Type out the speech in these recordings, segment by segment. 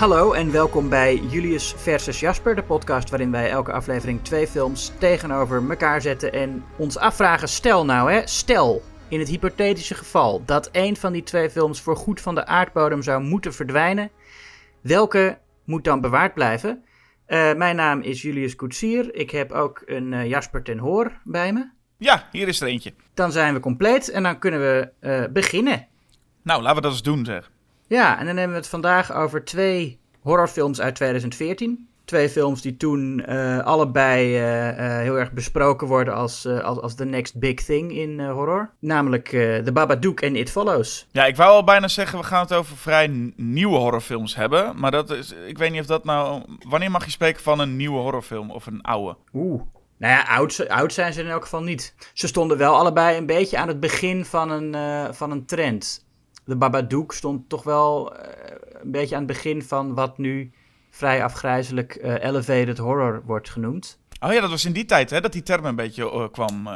Hallo en welkom bij Julius versus Jasper, de podcast waarin wij elke aflevering twee films tegenover elkaar zetten en ons afvragen: stel nou hè, stel in het hypothetische geval dat een van die twee films voorgoed van de aardbodem zou moeten verdwijnen, welke moet dan bewaard blijven? Uh, mijn naam is Julius Koetsier. Ik heb ook een uh, Jasper ten Hoor bij me. Ja, hier is er eentje. Dan zijn we compleet en dan kunnen we uh, beginnen. Nou, laten we dat eens doen, zeg. Ja, en dan hebben we het vandaag over twee horrorfilms uit 2014. Twee films die toen uh, allebei uh, uh, heel erg besproken worden als, als, als the next big thing in horror. Namelijk The Babadook en It Follows. Ja, ik wou al bijna zeggen, we gaan het over vrij nieuwe horrorfilms hebben. Maar dat is, ik weet niet of dat nou... Wanneer mag je spreken van een nieuwe horrorfilm of een oude? Oeh. Nou ja, oud, oud zijn ze in elk geval niet. Ze stonden wel allebei een beetje aan het begin van een, van een trend de Babadook stond toch wel uh, een beetje aan het begin van wat nu vrij afgrijzelijk uh, elevated horror wordt genoemd. Oh ja, dat was in die tijd hè, dat die term een beetje uh, kwam.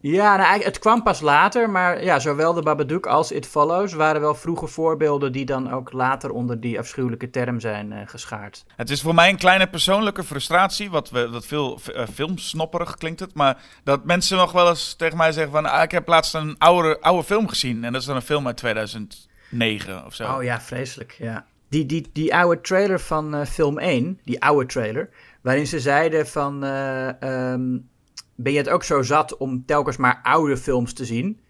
Ja, nou, het kwam pas later, maar ja, zowel de Babadook als It Follows waren wel vroege voorbeelden die dan ook later onder die afschuwelijke term zijn uh, geschaard. Het is voor mij een kleine persoonlijke frustratie, wat, we, wat veel uh, filmsnopperig klinkt het, maar dat mensen nog wel eens tegen mij zeggen van, ah, ik heb laatst een oude, oude film gezien en dat is dan een film uit 2009 of zo. Oh ja, vreselijk, ja. Die, die, die oude trailer van uh, film 1, die oude trailer, waarin ze zeiden van... Um, ben je het ook zo zat om telkens maar oude films te zien.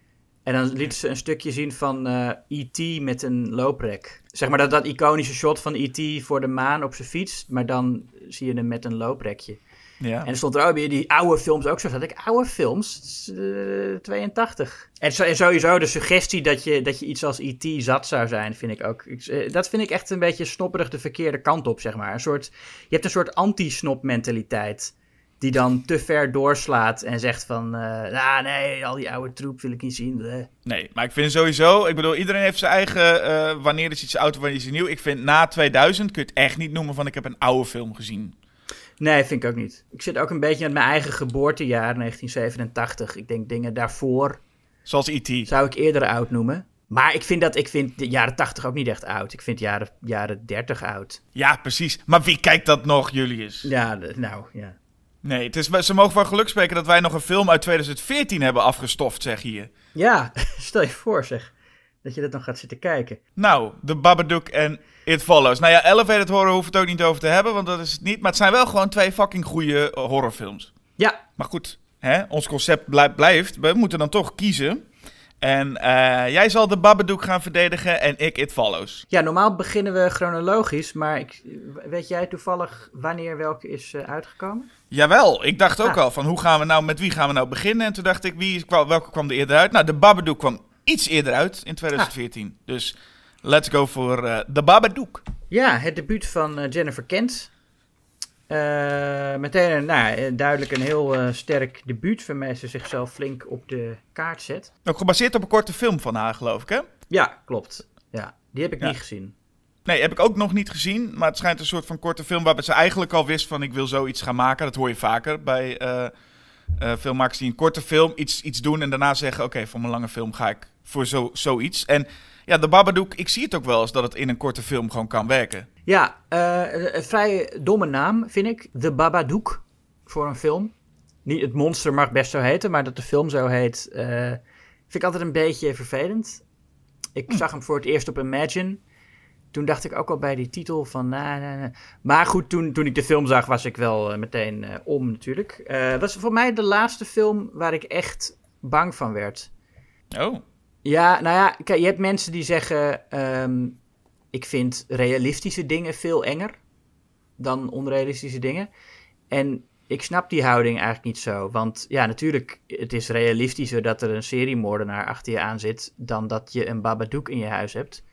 En dan lieten ze een stukje zien van E.T. Eh, met een looprek. Zeg maar dat, dat iconische shot van E.T. voor de maan op zijn fiets. Maar dan zie je hem met een looprekje. Ja. En er stond er ook weer die oude films ook zo. zat ik, oude films? Uh, 82. En, zo, en, sowieso de suggestie dat je, dat je iets als E.T. zat zou zijn, vind ik ook. Ik, dat vind ik echt een beetje snopperig de verkeerde kant op, zeg maar. Een soort, je hebt een soort anti-snop mentaliteit die dan te ver doorslaat en zegt van, uh, nee, al die oude troep wil ik niet zien. Bleh. Nee, maar ik vind sowieso, ik bedoel, iedereen heeft zijn eigen, uh, wanneer is iets oud, wanneer is iets nieuw. Ik vind na 2000 kun je het echt niet noemen van ik heb een oude film gezien. Nee, vind ik ook niet. Ik zit ook een beetje met mijn eigen geboortejaar, 1987. Ik denk dingen daarvoor. Zoals E.T. Zou ik eerder oud noemen. Maar ik vind dat ik vind de jaren 80 ook niet echt oud. Ik vind jaren, jaren 30 oud. Ja, precies. Maar wie kijkt dat nog, Julius? Ja, nou, ja. Nee, het is, ze mogen van geluk spreken dat wij nog een film uit 2014 hebben afgestoft, zeg hier. Ja, stel je voor zeg. Dat je dat nog gaat zitten kijken. Nou, The Babadook en It Follows. Nou ja, Elevated Horror hoeft het ook niet over te hebben, want dat is het niet. Maar het zijn wel gewoon twee fucking goede horrorfilms. Ja. Maar goed, hè, ons concept blijft. We moeten dan toch kiezen. En uh, jij zal de Babadook gaan verdedigen en ik It Follows. Ja, normaal beginnen we chronologisch, maar ik, weet jij toevallig wanneer welke is uh, uitgekomen? Jawel, ik dacht ook ah. al van hoe gaan we nou, met wie gaan we nou beginnen? En toen dacht ik, wie, welke kwam er eerder uit? Nou, de Babadook kwam iets eerder uit in 2014. Ah. Dus let's go voor uh, de Babadook. Ja, het debuut van Jennifer Kent. Uh, meteen nou, duidelijk een heel sterk debuut waarmee ze zichzelf flink op de kaart zet. Ook gebaseerd op een korte film van haar, geloof ik, hè? Ja, klopt. Ja, die heb ik niet gezien. Nee, heb ik ook nog niet gezien. Maar het schijnt een soort van korte film waarbij ze eigenlijk al wist van ik wil zoiets gaan maken. Dat hoor je vaker bij uh, filmmakers die een korte film iets, iets doen en daarna zeggen... oké, voor mijn lange film ga ik voor zo, zoiets. En ja, de Babadook, ik zie het ook wel eens dat het in een korte film gewoon kan werken. Ja, uh, een vrij domme naam vind ik. De Babadook voor een film. Niet, het monster mag best zo heten, maar dat de film zo heet, uh, vind ik altijd een beetje vervelend. Ik hm. zag hem voor het eerst op Imagine. Toen dacht ik ook al bij die titel van... Nah, nah, nah. Maar goed, toen, toen ik de film zag was ik wel uh, meteen om natuurlijk. Het was voor mij de laatste film waar ik echt bang van werd. Oh. Ja, nou ja, kijk, je hebt mensen die zeggen: um, Ik vind realistische dingen veel enger dan onrealistische dingen. En ik snap die houding eigenlijk niet zo. Want ja, natuurlijk, het is realistischer dat er een seriemoordenaar achter je aan zit. dan dat je een babadook in je huis hebt.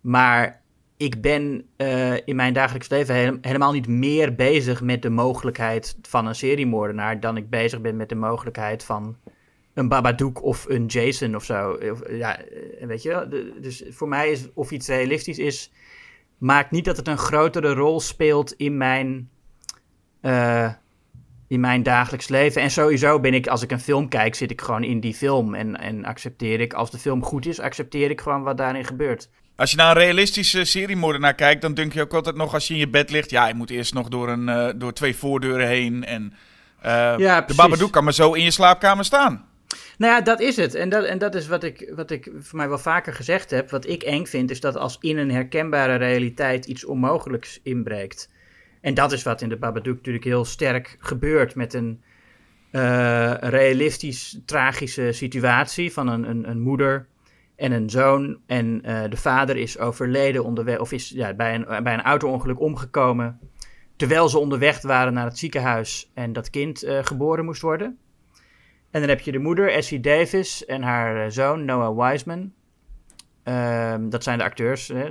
Maar ik ben uh, in mijn dagelijks leven helemaal niet meer bezig met de mogelijkheid van een seriemoordenaar. dan ik bezig ben met de mogelijkheid van een Babadook of een Jason of zo. Ja, eh, weet je Dus voor mij is of iets realistisch is, maakt niet dat het een grotere rol speelt in mijn, uh, in mijn dagelijks leven. En sowieso ben ik, als ik een film kijk, zit ik gewoon in die film. En, en accepteer ik, als de film goed is, accepteer ik gewoon wat daarin gebeurt. Als je naar een realistische seriemoordenaar kijkt, dan denk je ook altijd nog als je in je bed ligt. Ja, je moet eerst nog door, een, uh, door twee voordeuren heen. En uh, ja, de Babadook kan maar zo in je slaapkamer staan. Nou ja, dat is het. En dat, en dat is wat ik, wat ik voor mij wel vaker gezegd heb. Wat ik eng vind, is dat als in een herkenbare realiteit iets onmogelijks inbreekt. En dat is wat in de Babadook natuurlijk heel sterk gebeurt met een uh, realistisch tragische situatie van een, een, een moeder en een zoon. En uh, de vader is overleden onderweg, of is ja, bij, een, bij een auto-ongeluk omgekomen. Terwijl ze onderweg waren naar het ziekenhuis en dat kind uh, geboren moest worden. En dan heb je de moeder, Essie Davis, en haar zoon, Noah Wiseman. Um, dat zijn de acteurs. Hè?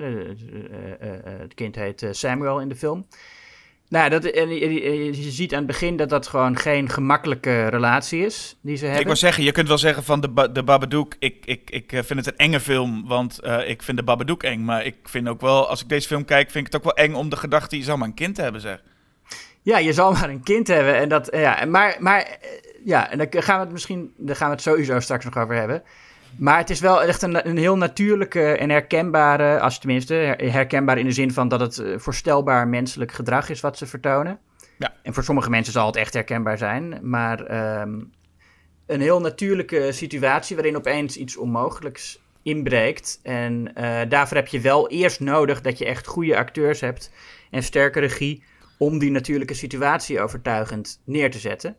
het kind heet Samuel in de film. Nou, dat, en je, ziet aan het begin dat dat gewoon geen gemakkelijke relatie is die ze hebben. Ik wil zeggen, je kunt wel zeggen van de, de Babadook, ik, ik, ik eh, vind het een enge film, want uh, ik vind de Babadook eng. Maar ik vind ook wel, als ik deze film kijk, vind ik het ook wel eng om de gedachte, je zou maar een kind hebben, zeg. Ja, je zal maar een kind hebben. En dat, ja, maar, maar eh, ja, en dan gaan we het misschien, daar gaan we het sowieso straks nog over hebben. Maar het is wel echt een, een heel natuurlijke en herkenbare, als tenminste herkenbaar in de zin van dat het eh, voorstelbaar menselijk gedrag is wat ze vertonen. Ja. En voor sommige mensen zal het echt herkenbaar zijn, maar ehm, een heel natuurlijke situatie waarin opeens iets onmogelijks inbreekt. En uh, daarvoor heb je wel eerst nodig dat je echt goede acteurs hebt en sterke regie om die natuurlijke situatie overtuigend neer te zetten.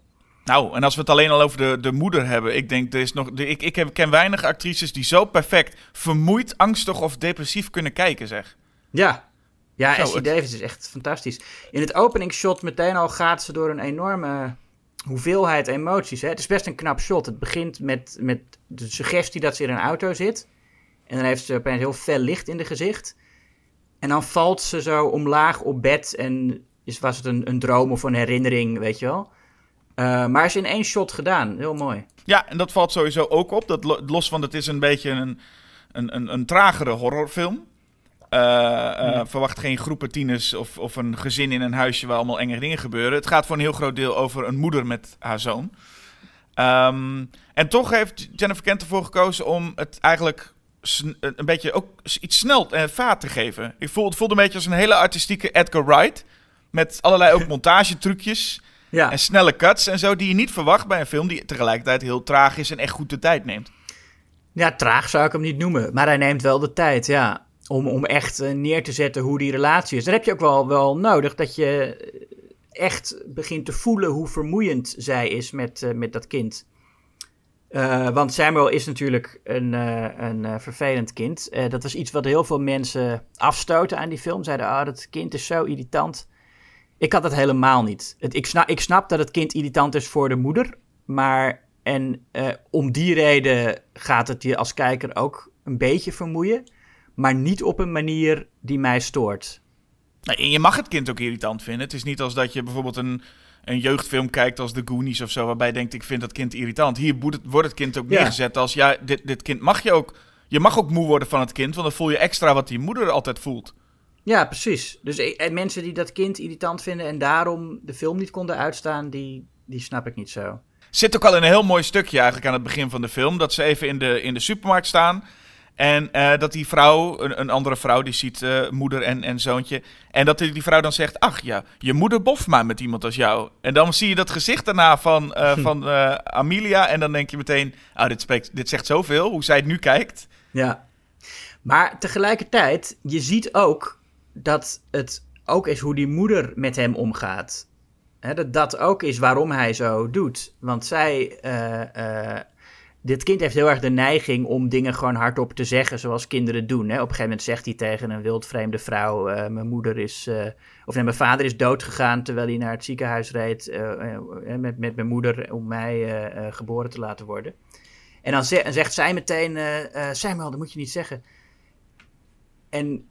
Nou, en als we het alleen al over de, de moeder hebben. Ik denk, er is nog, de, ik, ik ken weinig actrices die zo perfect vermoeid, angstig of depressief kunnen kijken, zeg. Ja, ja het... Davis is echt fantastisch. In het openingsshot meteen al gaat ze door een enorme hoeveelheid emoties. Hè? Het is best een knap shot. Het begint met, met de suggestie dat ze in een auto zit. En dan heeft ze opeens heel fel licht in de gezicht. En dan valt ze zo omlaag op bed en is, was het een, een droom of een herinnering, weet je wel. Uh, maar is in één shot gedaan. Heel mooi. Ja, en dat valt sowieso ook op. Dat los van het is een beetje een, een, een, een tragere horrorfilm. Uh, uh, Verwacht geen groepen tieners of, of een gezin in een huisje waar allemaal enge dingen gebeuren. Het gaat voor een heel groot deel over een moeder met haar zoon. Um, en toch heeft Jennifer Kent ervoor gekozen om het eigenlijk een beetje ook iets snel en vaart te geven. Ik voel, het voelde een beetje als een hele artistieke Edgar Wright. Met allerlei ook montagetrucjes. Ja. En snelle cuts en zo die je niet verwacht bij een film die tegelijkertijd heel traag is en echt goed de tijd neemt. Ja, traag zou ik hem niet noemen, maar hij neemt wel de tijd, ja. Om, om echt eh, neer te zetten hoe die relatie is. Dan heb je ook wel, wel nodig dat je echt begint te voelen hoe vermoeiend zij is met, uh, met dat kind. Uh, want Samuel is natuurlijk een, uh, een vervelend kind. dat was iets wat heel veel mensen afstoten aan die film. Zeiden, oh, dat kind is zo irritant. Ik had het helemaal niet. Het, ik, snap, ik snap dat het kind irritant is voor de moeder. Maar en uh, om die reden gaat het je als kijker ook een beetje vermoeien. Maar niet op een manier die mij stoort. Nee, je mag het kind ook irritant vinden. Het is niet als dat je bijvoorbeeld een, een jeugdfilm kijkt als The Goonies of zo. Waarbij je denkt, ik vind dat kind irritant. Hier wordt het, wordt het kind ook neergezet als, ja, dit, dit kind mag je ook... Je mag ook moe worden van het kind, want dan voel je extra wat die moeder altijd voelt. Ja, precies. Dus en mensen die dat kind irritant vinden en daarom de film niet konden uitstaan, die, die snap ik niet zo. Zit ook al in een heel mooi stukje eigenlijk aan het begin van de film. Dat ze even in de, in de supermarkt staan. En uh, dat die vrouw, een, een, andere vrouw, die ziet uh, moeder en, en zoontje. En dat die, die vrouw dan zegt: Ach ja, je moeder boft maar met iemand als jou. En dan zie je dat gezicht daarna van, uh, van Amelia. En dan denk je meteen: oh, dit, spreekt, dit zegt zoveel, hoe zij het nu kijkt. Ja. Maar tegelijkertijd, je ziet ook dat het ook is hoe die moeder met hem omgaat. dat dat ook is waarom hij zo doet. Want zij, uh, uh, dit kind heeft heel erg de neiging om dingen gewoon hardop te zeggen zoals kinderen doen. Hè. Op een gegeven moment zegt hij tegen een wildvreemde vrouw, uh, mijn moeder is, of nee, mijn vader is doodgegaan terwijl hij naar het ziekenhuis reed met, met mijn moeder om mij geboren te laten worden. En dan zegt zij meteen, Samuel, dat moet je niet zeggen. En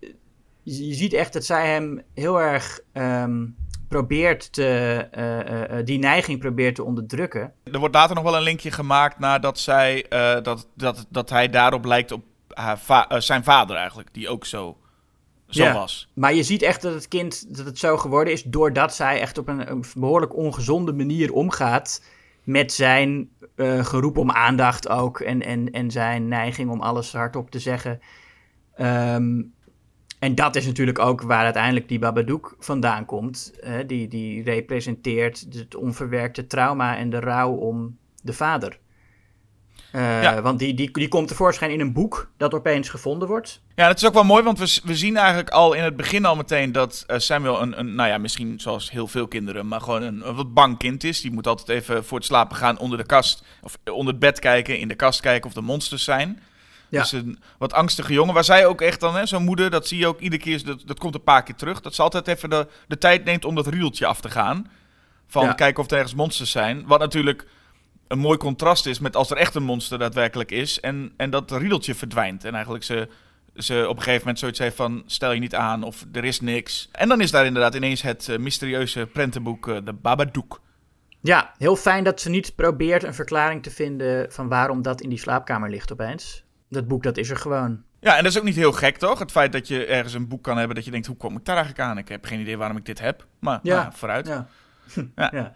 je ziet echt dat zij hem heel erg ehm, probeert te, uh, uh, die neiging probeert te onderdrukken. Er wordt later nog wel een linkje gemaakt nadat zij, dat, dat, dat hij daarop lijkt op haar zijn vader eigenlijk, die ook zo, zo ja, was. Maar je ziet echt dat het kind dat het zo geworden is doordat zij echt op een, een behoorlijk ongezonde manier omgaat met zijn geroep om aandacht ook en, en, en zijn neiging om alles hardop te zeggen. Um, En dat is natuurlijk ook waar uiteindelijk die Babadook vandaan komt. die, die representeert het onverwerkte trauma en de rouw om de vader. Uh, Want die, die, die komt tevoorschijn in een boek dat opeens gevonden wordt. Ja, dat is ook wel mooi, want we, we zien eigenlijk al in het begin al meteen dat uh, Samuel een, een, nou ja, misschien zoals heel veel kinderen, maar gewoon een, een, wat bang kind is. Die moet altijd even voor het slapen gaan onder de kast, of onder het bed kijken, in de kast kijken of er monsters zijn. Ja. Dus een wat angstige jongen, waar zij ook echt dan, zo'n moeder, dat zie je ook iedere keer, dat, dat komt een paar keer terug, dat ze altijd even de, de tijd neemt om dat rieltje af te gaan. Van kijken of er ergens monsters zijn. Wat natuurlijk een mooi contrast is met als er echt een monster daadwerkelijk is en, en dat riedeltje verdwijnt. En eigenlijk ze, ze op een gegeven moment zoiets heeft van stel je niet aan of er is niks. En dan is daar inderdaad ineens het uh, mysterieuze prentenboek uh, De Babadook. Ja, heel fijn dat ze niet probeert een verklaring te vinden van waarom dat in die slaapkamer ligt opeens. Dat boek, dat is er gewoon. Ja, en dat is ook niet heel gek, toch? Het feit dat je ergens een boek kan hebben dat je denkt, hoe kom ik daar eigenlijk aan? Ik heb geen idee waarom ik dit heb. Maar ja. Nou, vooruit. Ja. ja. ja.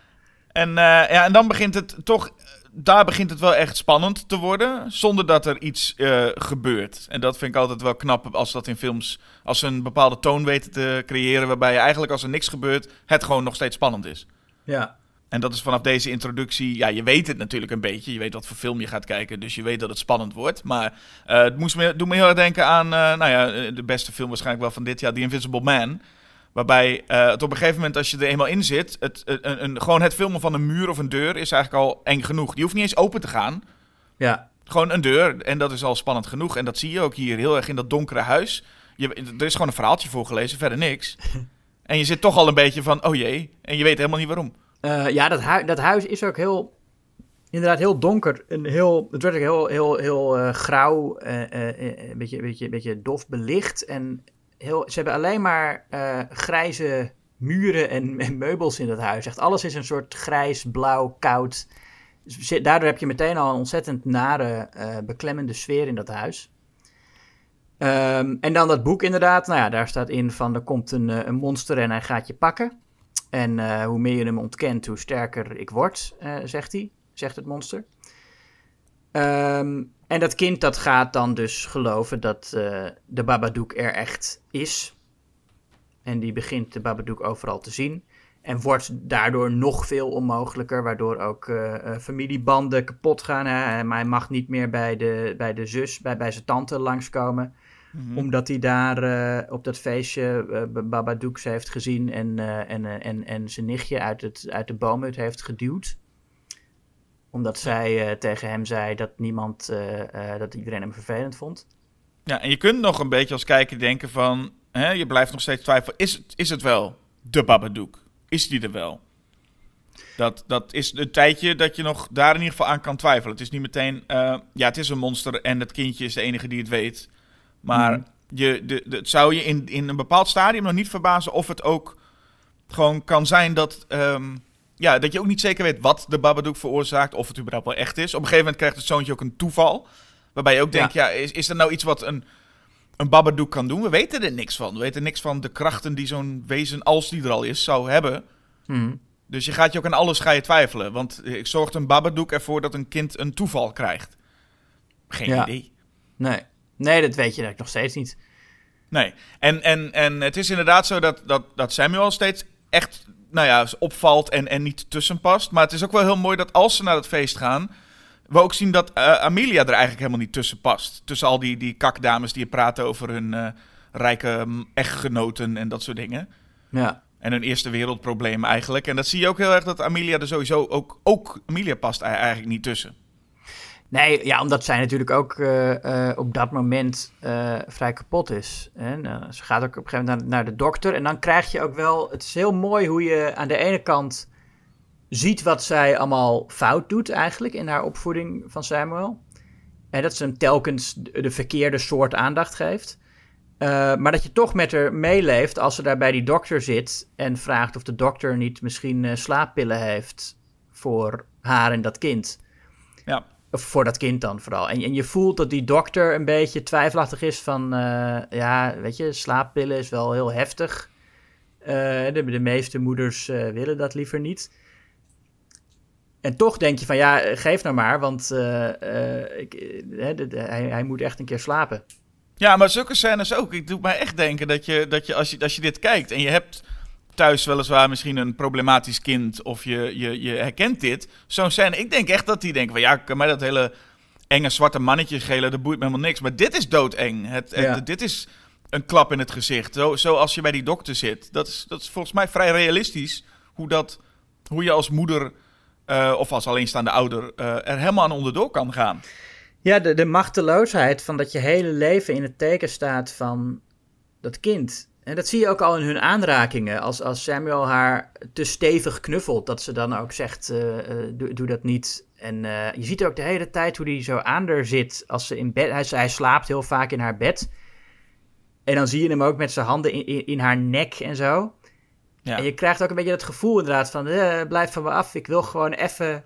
En, uh, ja, en dan begint het toch, daar begint het wel echt spannend te worden, zonder dat er iets uh, gebeurt. En dat vind ik altijd wel knap als dat in films, als ze een bepaalde toon weten te creëren, waarbij je eigenlijk als er niks gebeurt, het gewoon nog steeds spannend is. Ja. En dat is vanaf deze introductie, ja, je weet het natuurlijk een beetje. Je weet wat voor film je gaat kijken, dus je weet dat het spannend wordt. Maar uh, het moest me, doet me heel erg denken aan, nou ja, de beste film waarschijnlijk wel van dit jaar, The Invisible Man. Waarbij uh, het op een gegeven moment, als je er eenmaal in zit, het, een, een, gewoon het filmen van een muur of een deur is eigenlijk al eng genoeg. Die hoeft niet eens open te gaan. Ja. Gewoon een deur en dat is al spannend genoeg. En dat zie je ook hier heel erg in dat donkere huis. Je, er is gewoon een verhaaltje voorgelezen, verder niks. en je zit toch al een beetje van, oh jee, en je weet helemaal niet waarom. Uh, ja, dat, dat huis is ook heel, inderdaad heel donker. En heel, het werd ook heel, heel, heel uh, grauw, een beetje, beetje, beetje dof belicht. En heel, ze hebben alleen maar grijze muren en, en, meubels in dat huis. Echt alles is een soort grijs, blauw, koud. Dus daardoor heb je meteen al een ontzettend nare, beklemmende sfeer in dat huis. Um, en dan dat boek inderdaad. Nou ja, daar staat in van er komt een, eh, een monster en hij gaat je pakken. En uh, hoe meer je hem ontkent, hoe sterker ik word, zegt hij. Zegt het monster. Um, en dat kind dat gaat dan dus geloven dat uh, de Babadook er echt is. En die begint de Babadook overal te zien. En wordt daardoor nog veel onmogelijker, waardoor ook familiebanden kapot gaan. Hè? Hij mag niet meer bij de, bij de zus, bij, bij zijn tante langskomen. Mm Omdat hij daar uh, op dat feestje uh, Babadooks heeft gezien en, en, en, en zijn nichtje uit, het, uit de boomhut heeft geduwd omdat zij tegen hem zei dat niemand, dat iedereen hem vervelend vond. Ja, en je kunt nog een beetje als kijker denken van, hè, je blijft nog steeds twijfelen, is het, is het wel de Babadook? Is die er wel? Dat, dat is een tijdje dat je nog daar in ieder geval aan kan twijfelen. Het is niet meteen, ja, het is een monster en het kindje is de enige die het weet. Maar mm. je, de, de, het zou je in, in een bepaald stadium nog niet verbazen of het ook gewoon kan zijn dat... Um, ja, dat je ook niet zeker weet wat de Babadook veroorzaakt. Of het überhaupt wel echt is. Op een gegeven moment krijgt het zoontje ook een toeval. Waarbij je ook denkt, ja, is, is er nou iets wat een, een Babadook kan doen? We weten er niks van. We weten niks van de krachten die zo'n wezen, als die er al is, zou hebben. Hmm. Dus je gaat je ook aan alles ga je twijfelen. Want ik zorgt een Babadook ervoor dat een kind een toeval krijgt. Geen idee. Nee. Nee, dat weet je nog steeds niet. Nee, en, en, en het is inderdaad zo dat, dat, dat Samuel steeds echt nou ja, opvalt en, en niet tussen past. Maar het is ook wel heel mooi dat als ze naar het feest gaan, we ook zien dat uh, Amelia er eigenlijk helemaal niet tussen past. Tussen al die, die kakdames die praten over hun uh, rijke mm, echtgenoten en dat soort dingen. Ja. En hun eerste wereldprobleem eigenlijk. En dat zie je ook heel erg dat Amelia er sowieso ook... Ook Amelia past eigenlijk niet tussen. Nee, ja, omdat zij natuurlijk ook uh, uh, op dat moment uh, vrij kapot is. En, ze gaat ook op een gegeven moment naar, naar, de dokter. En dan krijg je ook wel. Het is heel mooi hoe je aan de ene kant ziet wat zij allemaal fout doet, eigenlijk in haar opvoeding van Samuel. En dat ze hem telkens de verkeerde soort aandacht geeft. maar dat je toch met haar meeleeft als ze daar bij die dokter zit en vraagt of de dokter niet misschien slaappillen heeft voor haar en dat kind. Ja. Voor dat kind dan vooral. En, en je voelt dat die dokter een beetje twijfelachtig is van... Uh, ja, weet je, slaappillen is wel heel heftig. Uh, de, de, meeste moeders uh, willen dat liever niet. En toch denk je van, ja, geef nou maar, want ik, de, hij, hij, moet echt een keer slapen. Ja, maar zulke scènes ook. Ik doe mij echt denken dat je, dat je, als, je als je dit kijkt en je hebt thuis weliswaar misschien een problematisch kind of je, je, je herkent dit, zo'n scène. Ik denk echt dat die denken van ja, kan mij dat hele enge zwarte mannetje schelen, dat boeit me helemaal niks. Maar dit is doodeng. Het, het, dit is een klap in het gezicht. Zo, zoals je bij die dokter zit. Dat is, dat is volgens mij vrij realistisch hoe, dat, hoe je als moeder uh, of als alleenstaande ouder uh, er helemaal aan onderdoor kan gaan. Ja, de, de machteloosheid van dat je hele leven in het teken staat van dat kind. En dat zie je ook al in hun aanrakingen. Als, als Samuel haar te stevig knuffelt, dat ze dan ook zegt: uh, doe, doe, dat niet. En je ziet ook de hele tijd hoe hij zo aan haar zit. Als ze in bed, hij, hij, slaapt heel vaak in haar bed. En dan zie je hem ook met zijn handen in, in, in haar nek en zo. Ja. En je krijgt ook een beetje het gevoel inderdaad van, eh, blijf van me af, ik wil gewoon even,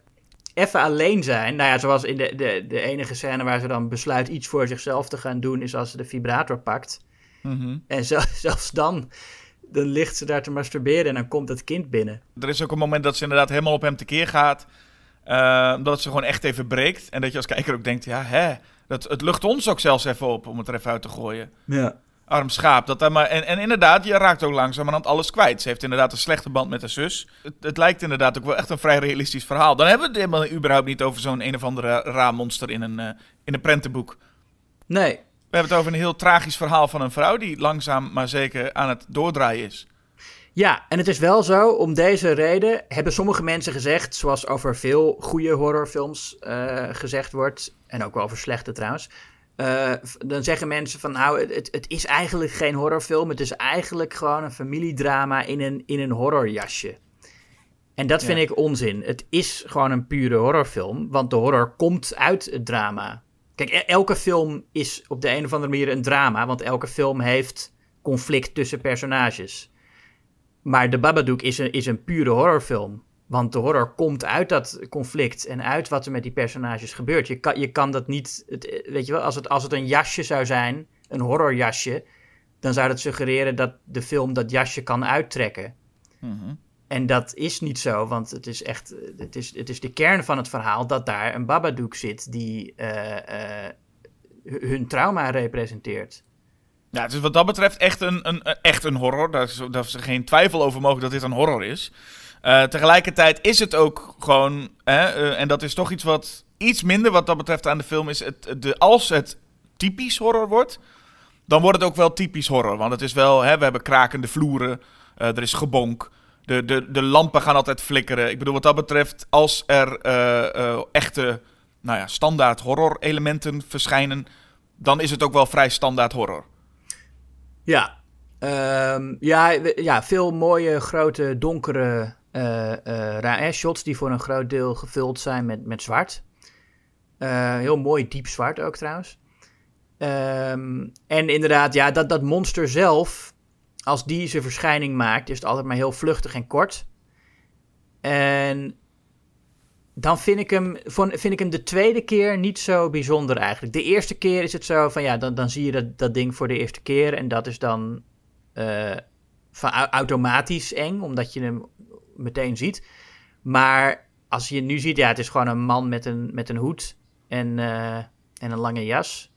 even alleen zijn. Nou ja, zoals in de, de, de enige scène waar ze dan besluit iets voor zichzelf te gaan doen, is als ze de vibrator pakt. Mm En zelfs dan, dan ligt ze daar te masturberen en dan komt het kind binnen. Er is ook een moment dat ze inderdaad helemaal op hem tekeer gaat. Uh, dat ze gewoon echt even breekt. En dat je als kijker ook denkt, ja, hè, dat, het lucht ons ook zelfs even op om het er even uit te gooien. Ja arm schaap. Dat daar maar, en, en inderdaad, je raakt ook langzamerhand alles kwijt. Ze heeft inderdaad een slechte band met haar zus. Het, het, lijkt inderdaad ook wel echt een vrij realistisch verhaal. Dan hebben we het helemaal überhaupt niet over zo'n een of andere raar monster in een, uh, in een prentenboek. Nee. We hebben het over een heel tragisch verhaal van een vrouw die langzaam maar zeker aan het doordraaien is. Ja, en het is wel zo, om deze reden hebben sommige mensen gezegd, zoals over veel goede horrorfilms uh, gezegd wordt, en ook wel over slechte trouwens, uh, dan zeggen mensen van nou, het, het is eigenlijk geen horrorfilm. Het is eigenlijk gewoon een familiedrama in een, in een horrorjasje. En dat vind ik onzin. Het is gewoon een pure horrorfilm, want de horror komt uit het drama. Kijk, e-, elke film is op de een of andere manier een drama, want elke film heeft conflict tussen personages. Maar De Babadook is een, is een pure horrorfilm. Want de horror komt uit dat conflict en uit wat er met die personages gebeurt. Je kan, je kan dat niet, weet je wel, als het, als het een jasje zou zijn, een horrorjasje, dan zou dat suggereren dat de film dat jasje kan uittrekken. Mhm. En dat is niet zo, want het is echt, het is, het is de kern van het verhaal dat daar een Babadook zit die uh, uh, hun trauma representeert. Ja, het is wat dat betreft echt een, een, echt een horror. Daar is, daar is geen twijfel over mogelijk dat dit een horror is. Uh, tegelijkertijd is het ook gewoon, hè, en dat is toch iets wat iets minder wat dat betreft aan de film is. Het, de, als het typisch horror wordt, dan wordt het ook wel typisch horror. Want het is wel, hè, we hebben krakende vloeren, er is gebonk. De, de, de lampen gaan altijd flikkeren. Ik bedoel, wat dat betreft, als er echte nou ja, standaard horror elementen verschijnen, dan is het ook wel vrij standaard horror. Ja, um, ja, ja, veel mooie, grote, donkere uh, shots die voor een groot deel gevuld zijn met, met zwart. Uh, heel mooi diep zwart ook trouwens. Um, en inderdaad, ja, dat, dat monster zelf, als die zijn verschijning maakt, is het altijd maar heel vluchtig en kort. En dan vind ik hem, vind ik hem de tweede keer niet zo bijzonder eigenlijk. De eerste keer is het zo van ja, dan, dan zie je dat, dat ding voor de eerste keer. En dat is dan uh, van automatisch eng, omdat je hem meteen ziet. Maar als je nu ziet, ja, het is gewoon een man met een, met een hoed en, uh, en een lange jas.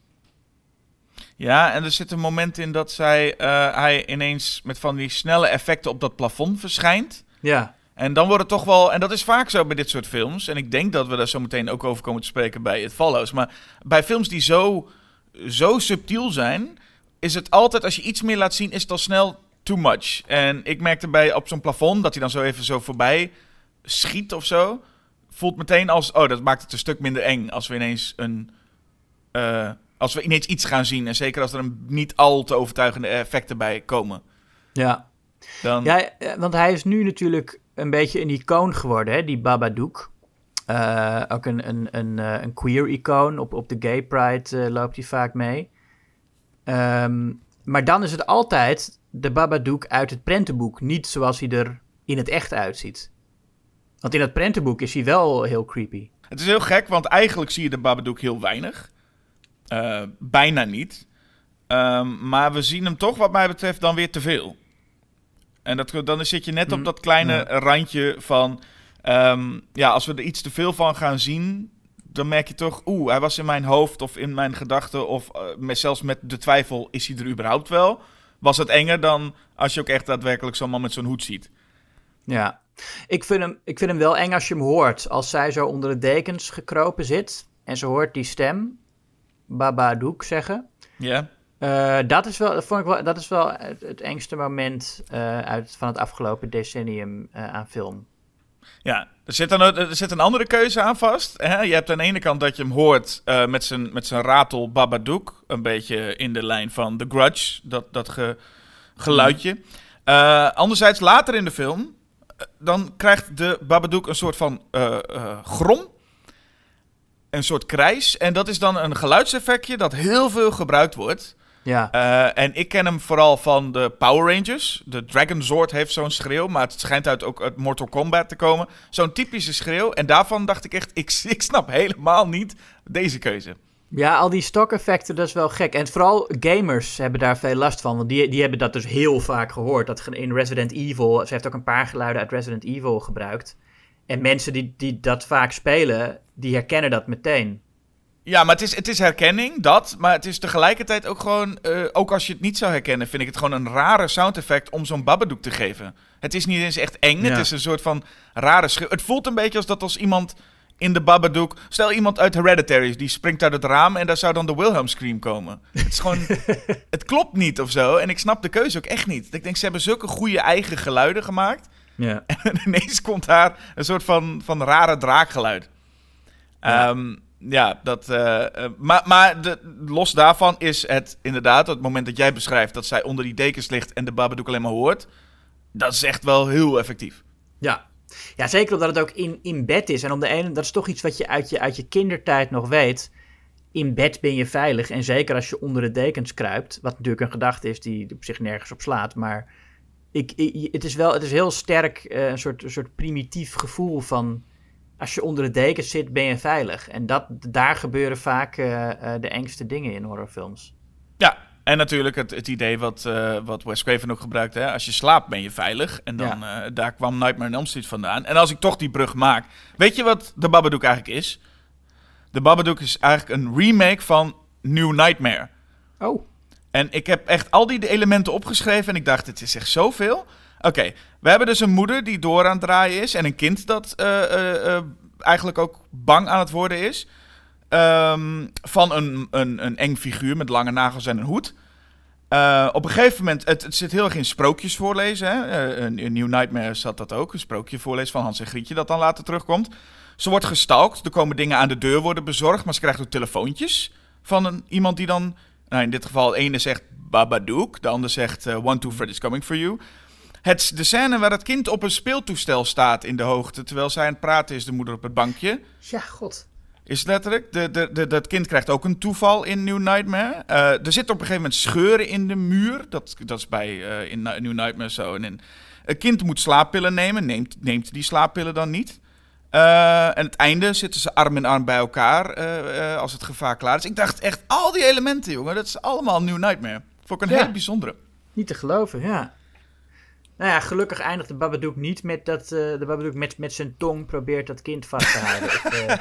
Ja, en er zit een moment in dat zij, uh, hij ineens met van die snelle effecten op dat plafond verschijnt. Ja. En dan wordt het toch wel, en dat is vaak zo bij dit soort films. En ik denk dat we daar zo meteen ook over komen te spreken bij het Follows. Maar bij films die zo, zo subtiel zijn, is het altijd, als je iets meer laat zien, is het al snel too much. En ik merkte bij op zo'n plafond dat hij dan zo even zo voorbij schiet of zo. Voelt meteen als, oh, dat maakt het een stuk minder eng als we ineens een. Uh, als we ineens iets gaan zien. En zeker als er een niet al te overtuigende effecten bij komen. Ja. Dan... Ja, eh, want hij is nu natuurlijk een beetje een icoon geworden, hè, die Babadook. Uh, ook een, een, een, een queer icoon. Op, op de Gay Pride uh, loopt hij vaak mee. Um, maar dan is het altijd de Babadook uit het prentenboek. Niet zoals hij er in het echt uitziet. Want in het prentenboek is hij wel heel creepy. Het is heel gek, want eigenlijk zie je de Babadook heel weinig. Uh, bijna niet. Um, maar we zien hem toch, wat mij betreft, dan weer te veel. En dat, dan zit je net op mm, dat kleine randje van... Um, ja, als we er iets te veel van gaan zien... dan merk je toch, oeh, hij was in mijn hoofd of in mijn gedachten. Of uh, met, zelfs met de twijfel, is hij er überhaupt wel? Was het enger dan als je ook echt daadwerkelijk zo'n man met zo'n hoed ziet? Ja, ik vind, hem, ik vind hem wel eng als je hem hoort. Als zij zo onder de dekens gekropen zit en ze hoort die stem, Babadook, zeggen. Ja. Uh, dat, is wel, vond ik wel, dat is wel het, het engste moment uh, uit, van het afgelopen decennium uh, aan film. Ja, er zit, een, er zit een andere keuze aan vast. Hè? Je hebt aan de ene kant dat je hem hoort met zijn met zijn ratel Babadook. Een beetje in de lijn van The Grudge, dat, dat ge, geluidje. anderzijds, later in de film, dan krijgt de Babadook een soort van grom een soort krijs. En dat is dan een geluidseffectje dat heel veel gebruikt wordt. Ja. Uh, en ik ken hem vooral van de Power Rangers. De Dragon Zord heeft zo'n schreeuw, maar het schijnt uit, ook uit Mortal Kombat te komen. Zo'n typische schreeuw. En daarvan dacht ik echt, ik, ik snap helemaal niet deze keuze. Ja, al die stock-effecten, dat is wel gek. En vooral gamers hebben daar veel last van. Want die, die hebben dat dus heel vaak gehoord. Dat in Resident Evil, ze heeft ook een paar geluiden uit Resident Evil gebruikt. En mensen die, die dat vaak spelen, die herkennen dat meteen. Ja, maar het is, het is herkenning, dat. Maar het is tegelijkertijd ook gewoon... Uh, ook als je het niet zou herkennen, vind ik het gewoon een rare sound effect om zo'n Babadook te geven. Het is niet eens echt eng, ja. het is een soort van rare schreeuw. Het voelt een beetje als dat als iemand in de Babadook... Stel iemand uit Hereditary, die springt uit het raam en daar zou dan de Wilhelm Scream komen. Het is gewoon... het klopt niet of zo. En ik snap de keuze ook echt niet. Ik denk, ze hebben zulke goede eigen geluiden gemaakt... Ja. En ineens komt daar een soort van, van rare draakgeluid. Ja. Um, ja, dat. Uh, maar maar de, los daarvan is het inderdaad, het moment dat jij beschrijft dat zij onder die dekens ligt en de Babadook alleen maar hoort. Dat is echt wel heel effectief. Ja, ja zeker omdat het ook in, in bed is. En om de ene, dat is toch iets wat je uit, je uit je kindertijd nog weet. In bed ben je veilig. En zeker als je onder de dekens kruipt. Wat natuurlijk een gedachte is die op zich nergens op slaat. Maar ik, ik, het is wel het is heel sterk uh, een, soort, een soort primitief gevoel van als je onder de dekens zit ben je veilig en dat daar gebeuren vaak uh, uh, de engste dingen in horrorfilms. Ja, en natuurlijk het, het idee wat, wat Wes Craven ook gebruikt, hè? als je slaapt ben je veilig en dan ja. daar kwam Nightmare on Elm Street vandaan. En als ik toch die brug maak, weet je wat de Babadook eigenlijk is? De Babadook is eigenlijk een remake van New Nightmare. Oh. En ik heb echt al die elementen opgeschreven en ik dacht, het is echt zoveel. Oké, we hebben dus een moeder die door aan het draaien is en een kind dat uh, uh, uh, eigenlijk ook bang aan het worden is. Um, van een, een, een eng figuur met lange nagels en een hoed. op een gegeven moment, het, het, zit heel erg in sprookjes voorlezen. Hè? in New Nightmare zat dat ook, een sprookje voorlezen van Hans en Grietje dat dan later terugkomt. Ze wordt gestalkt, er komen dingen aan de deur worden bezorgd, maar ze krijgt ook telefoontjes van een, iemand die dan nou, in dit geval, de ene zegt Babadook, de ander zegt uh, One, Two, Fred is coming for you. Het, de scène waar het kind op een speeltoestel staat in de hoogte, terwijl zij aan het praten is, de moeder op het bankje. Ja, god. Is letterlijk. De, de, de, dat kind krijgt ook een toeval in New Nightmare. Uh, er zitten op een gegeven moment scheuren in de muur. Dat, dat is bij uh, in New Nightmare zo. En in, een kind moet slaappillen nemen. Neemt, neemt die slaappillen dan niet. Uh, en het einde zitten ze arm in arm bij elkaar uh, uh, als het gevaar klaar is. Ik dacht echt, al die elementen, jongen, dat is allemaal New Nightmare. Vond ik een ja. hele bijzondere. Niet te geloven, ja. Nou ja, gelukkig eindigt de Babadook niet met dat de Babadook met, met zijn tong probeert dat kind vast te houden.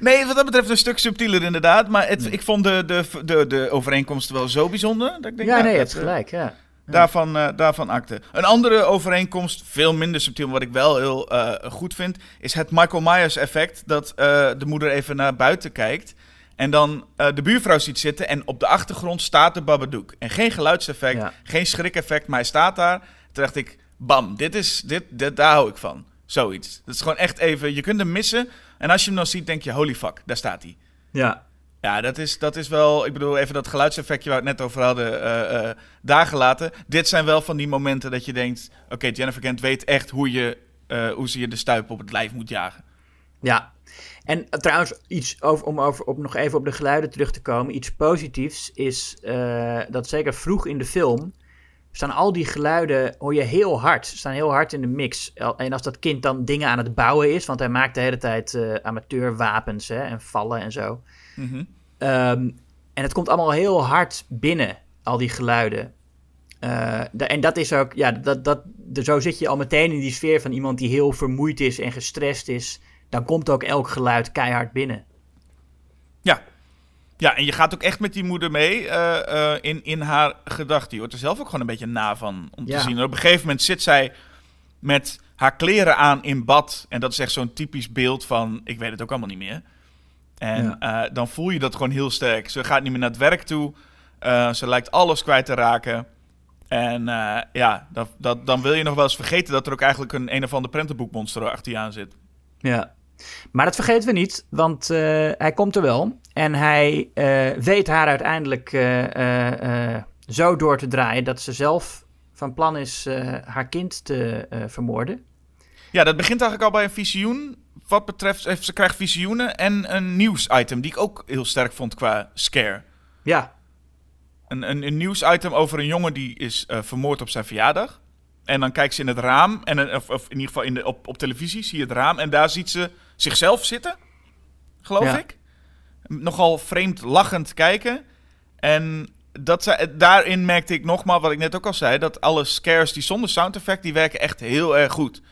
nee, wat dat betreft een stuk subtieler inderdaad. Maar het, nee. ik vond de, de, de, de overeenkomsten wel zo bijzonder. Dat ik denk, ja, nou, nee, hebt gelijk, ja. Daarvan, uh, daarvan akte. Een andere overeenkomst, veel minder subtiel, maar wat ik wel heel uh, goed vind, is het Michael Myers effect. Dat uh, de moeder even naar buiten kijkt en dan de buurvrouw ziet zitten en op de achtergrond staat de Babadook. En geen geluidseffect, ja. geen schrikeffect, maar hij staat daar. Toen dacht ik, bam, dit is, dit, dit, daar hou ik van. Zoiets. Dat is gewoon echt even, je kunt hem missen. En als je hem dan ziet, denk je, holy fuck, daar staat hij. Ja, ja, dat is, dat is wel. Ik bedoel, even dat geluidseffectje waar we het net over hadden, uh, daar gelaten. Dit zijn wel van die momenten dat je denkt: oké, Jennifer Kent weet echt hoe, je, uh, hoe ze je de stuip op het lijf moet jagen. Ja, en trouwens, iets over, om over, op, nog even op de geluiden terug te komen. Iets positiefs is dat zeker vroeg in de film. Staan al die geluiden, hoor je heel hard. Staan heel hard in de mix. En als dat kind dan dingen aan het bouwen is, want hij maakt de hele tijd amateurwapens hè, en vallen en zo. Mm -hmm. um, en het komt allemaal heel hard binnen, al die geluiden. Uh, de, en dat is ook, ja, dat, dat, de, zo zit je al meteen in die sfeer van iemand die heel vermoeid is en gestrest is. Dan komt ook elk geluid keihard binnen. Ja. Ja, en je gaat ook echt met die moeder mee uh, uh, in, in haar gedachten. Je wordt er zelf ook gewoon een beetje na van om Ja. te zien. En op een gegeven moment zit zij met haar kleren aan in bad. En dat is echt zo'n typisch beeld van, ik weet het ook allemaal niet meer. En eh, dan voel je dat gewoon heel sterk. Ze gaat niet meer naar het werk toe. Eh, ze lijkt alles kwijt te raken. En eh, ja, dat, dat, dan wil je nog wel eens vergeten dat er ook eigenlijk een een of ander prentenboekmonster achter je aan zit. Ja. Maar dat vergeten we niet, want hij komt er wel. En hij weet haar uiteindelijk zo door te draaien dat ze zelf van plan is haar kind te vermoorden. Ja, dat begint eigenlijk al bij een visioen. Wat betreft, eh, ze krijgt visioenen en een nieuwsitem die ik ook heel sterk vond qua scare. Ja, Een, een, een nieuwsitem over een jongen die is eh, vermoord op zijn verjaardag. En dan kijkt ze in het raam, en, een- of, of in ieder geval in de, op, op televisie zie je het raam. En daar ziet ze zichzelf zitten, geloof Ja. ik. Nogal vreemd lachend kijken. En dat, ze- daarin merkte ik nogmaals, wat ik net ook al zei, dat alle scares die zonder sound effect, die werken echt heel erg goed.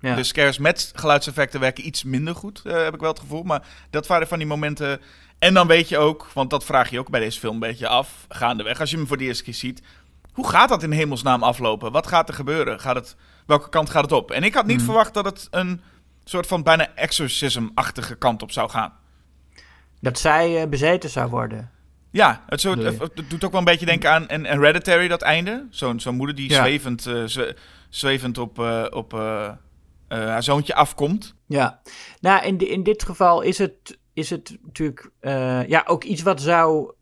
Ja. De scares met geluidseffecten werken iets minder goed, eh, heb ik wel het gevoel. Maar dat waren van die momenten. En dan weet je ook, want dat vraag je ook bij deze film een beetje af, gaandeweg, als je hem voor de eerste keer ziet. Hoe gaat dat in hemelsnaam aflopen? Wat gaat er gebeuren? Gaat het, welke kant gaat het op? En ik had niet Mhm. verwacht dat het een soort van bijna exorcism-achtige kant op zou gaan. dat zij eh, bezeten zou worden. Ja, het, soort, Nee. het doet ook wel een beetje denken aan en Hereditary, dat einde. Zo'n zo'n moeder die Ja. zwevend, eh, zwe- zwevend op, op haar zoontje afkomt. Ja, nou in, in dit geval is het, is het natuurlijk eh, ja, ook iets wat zou,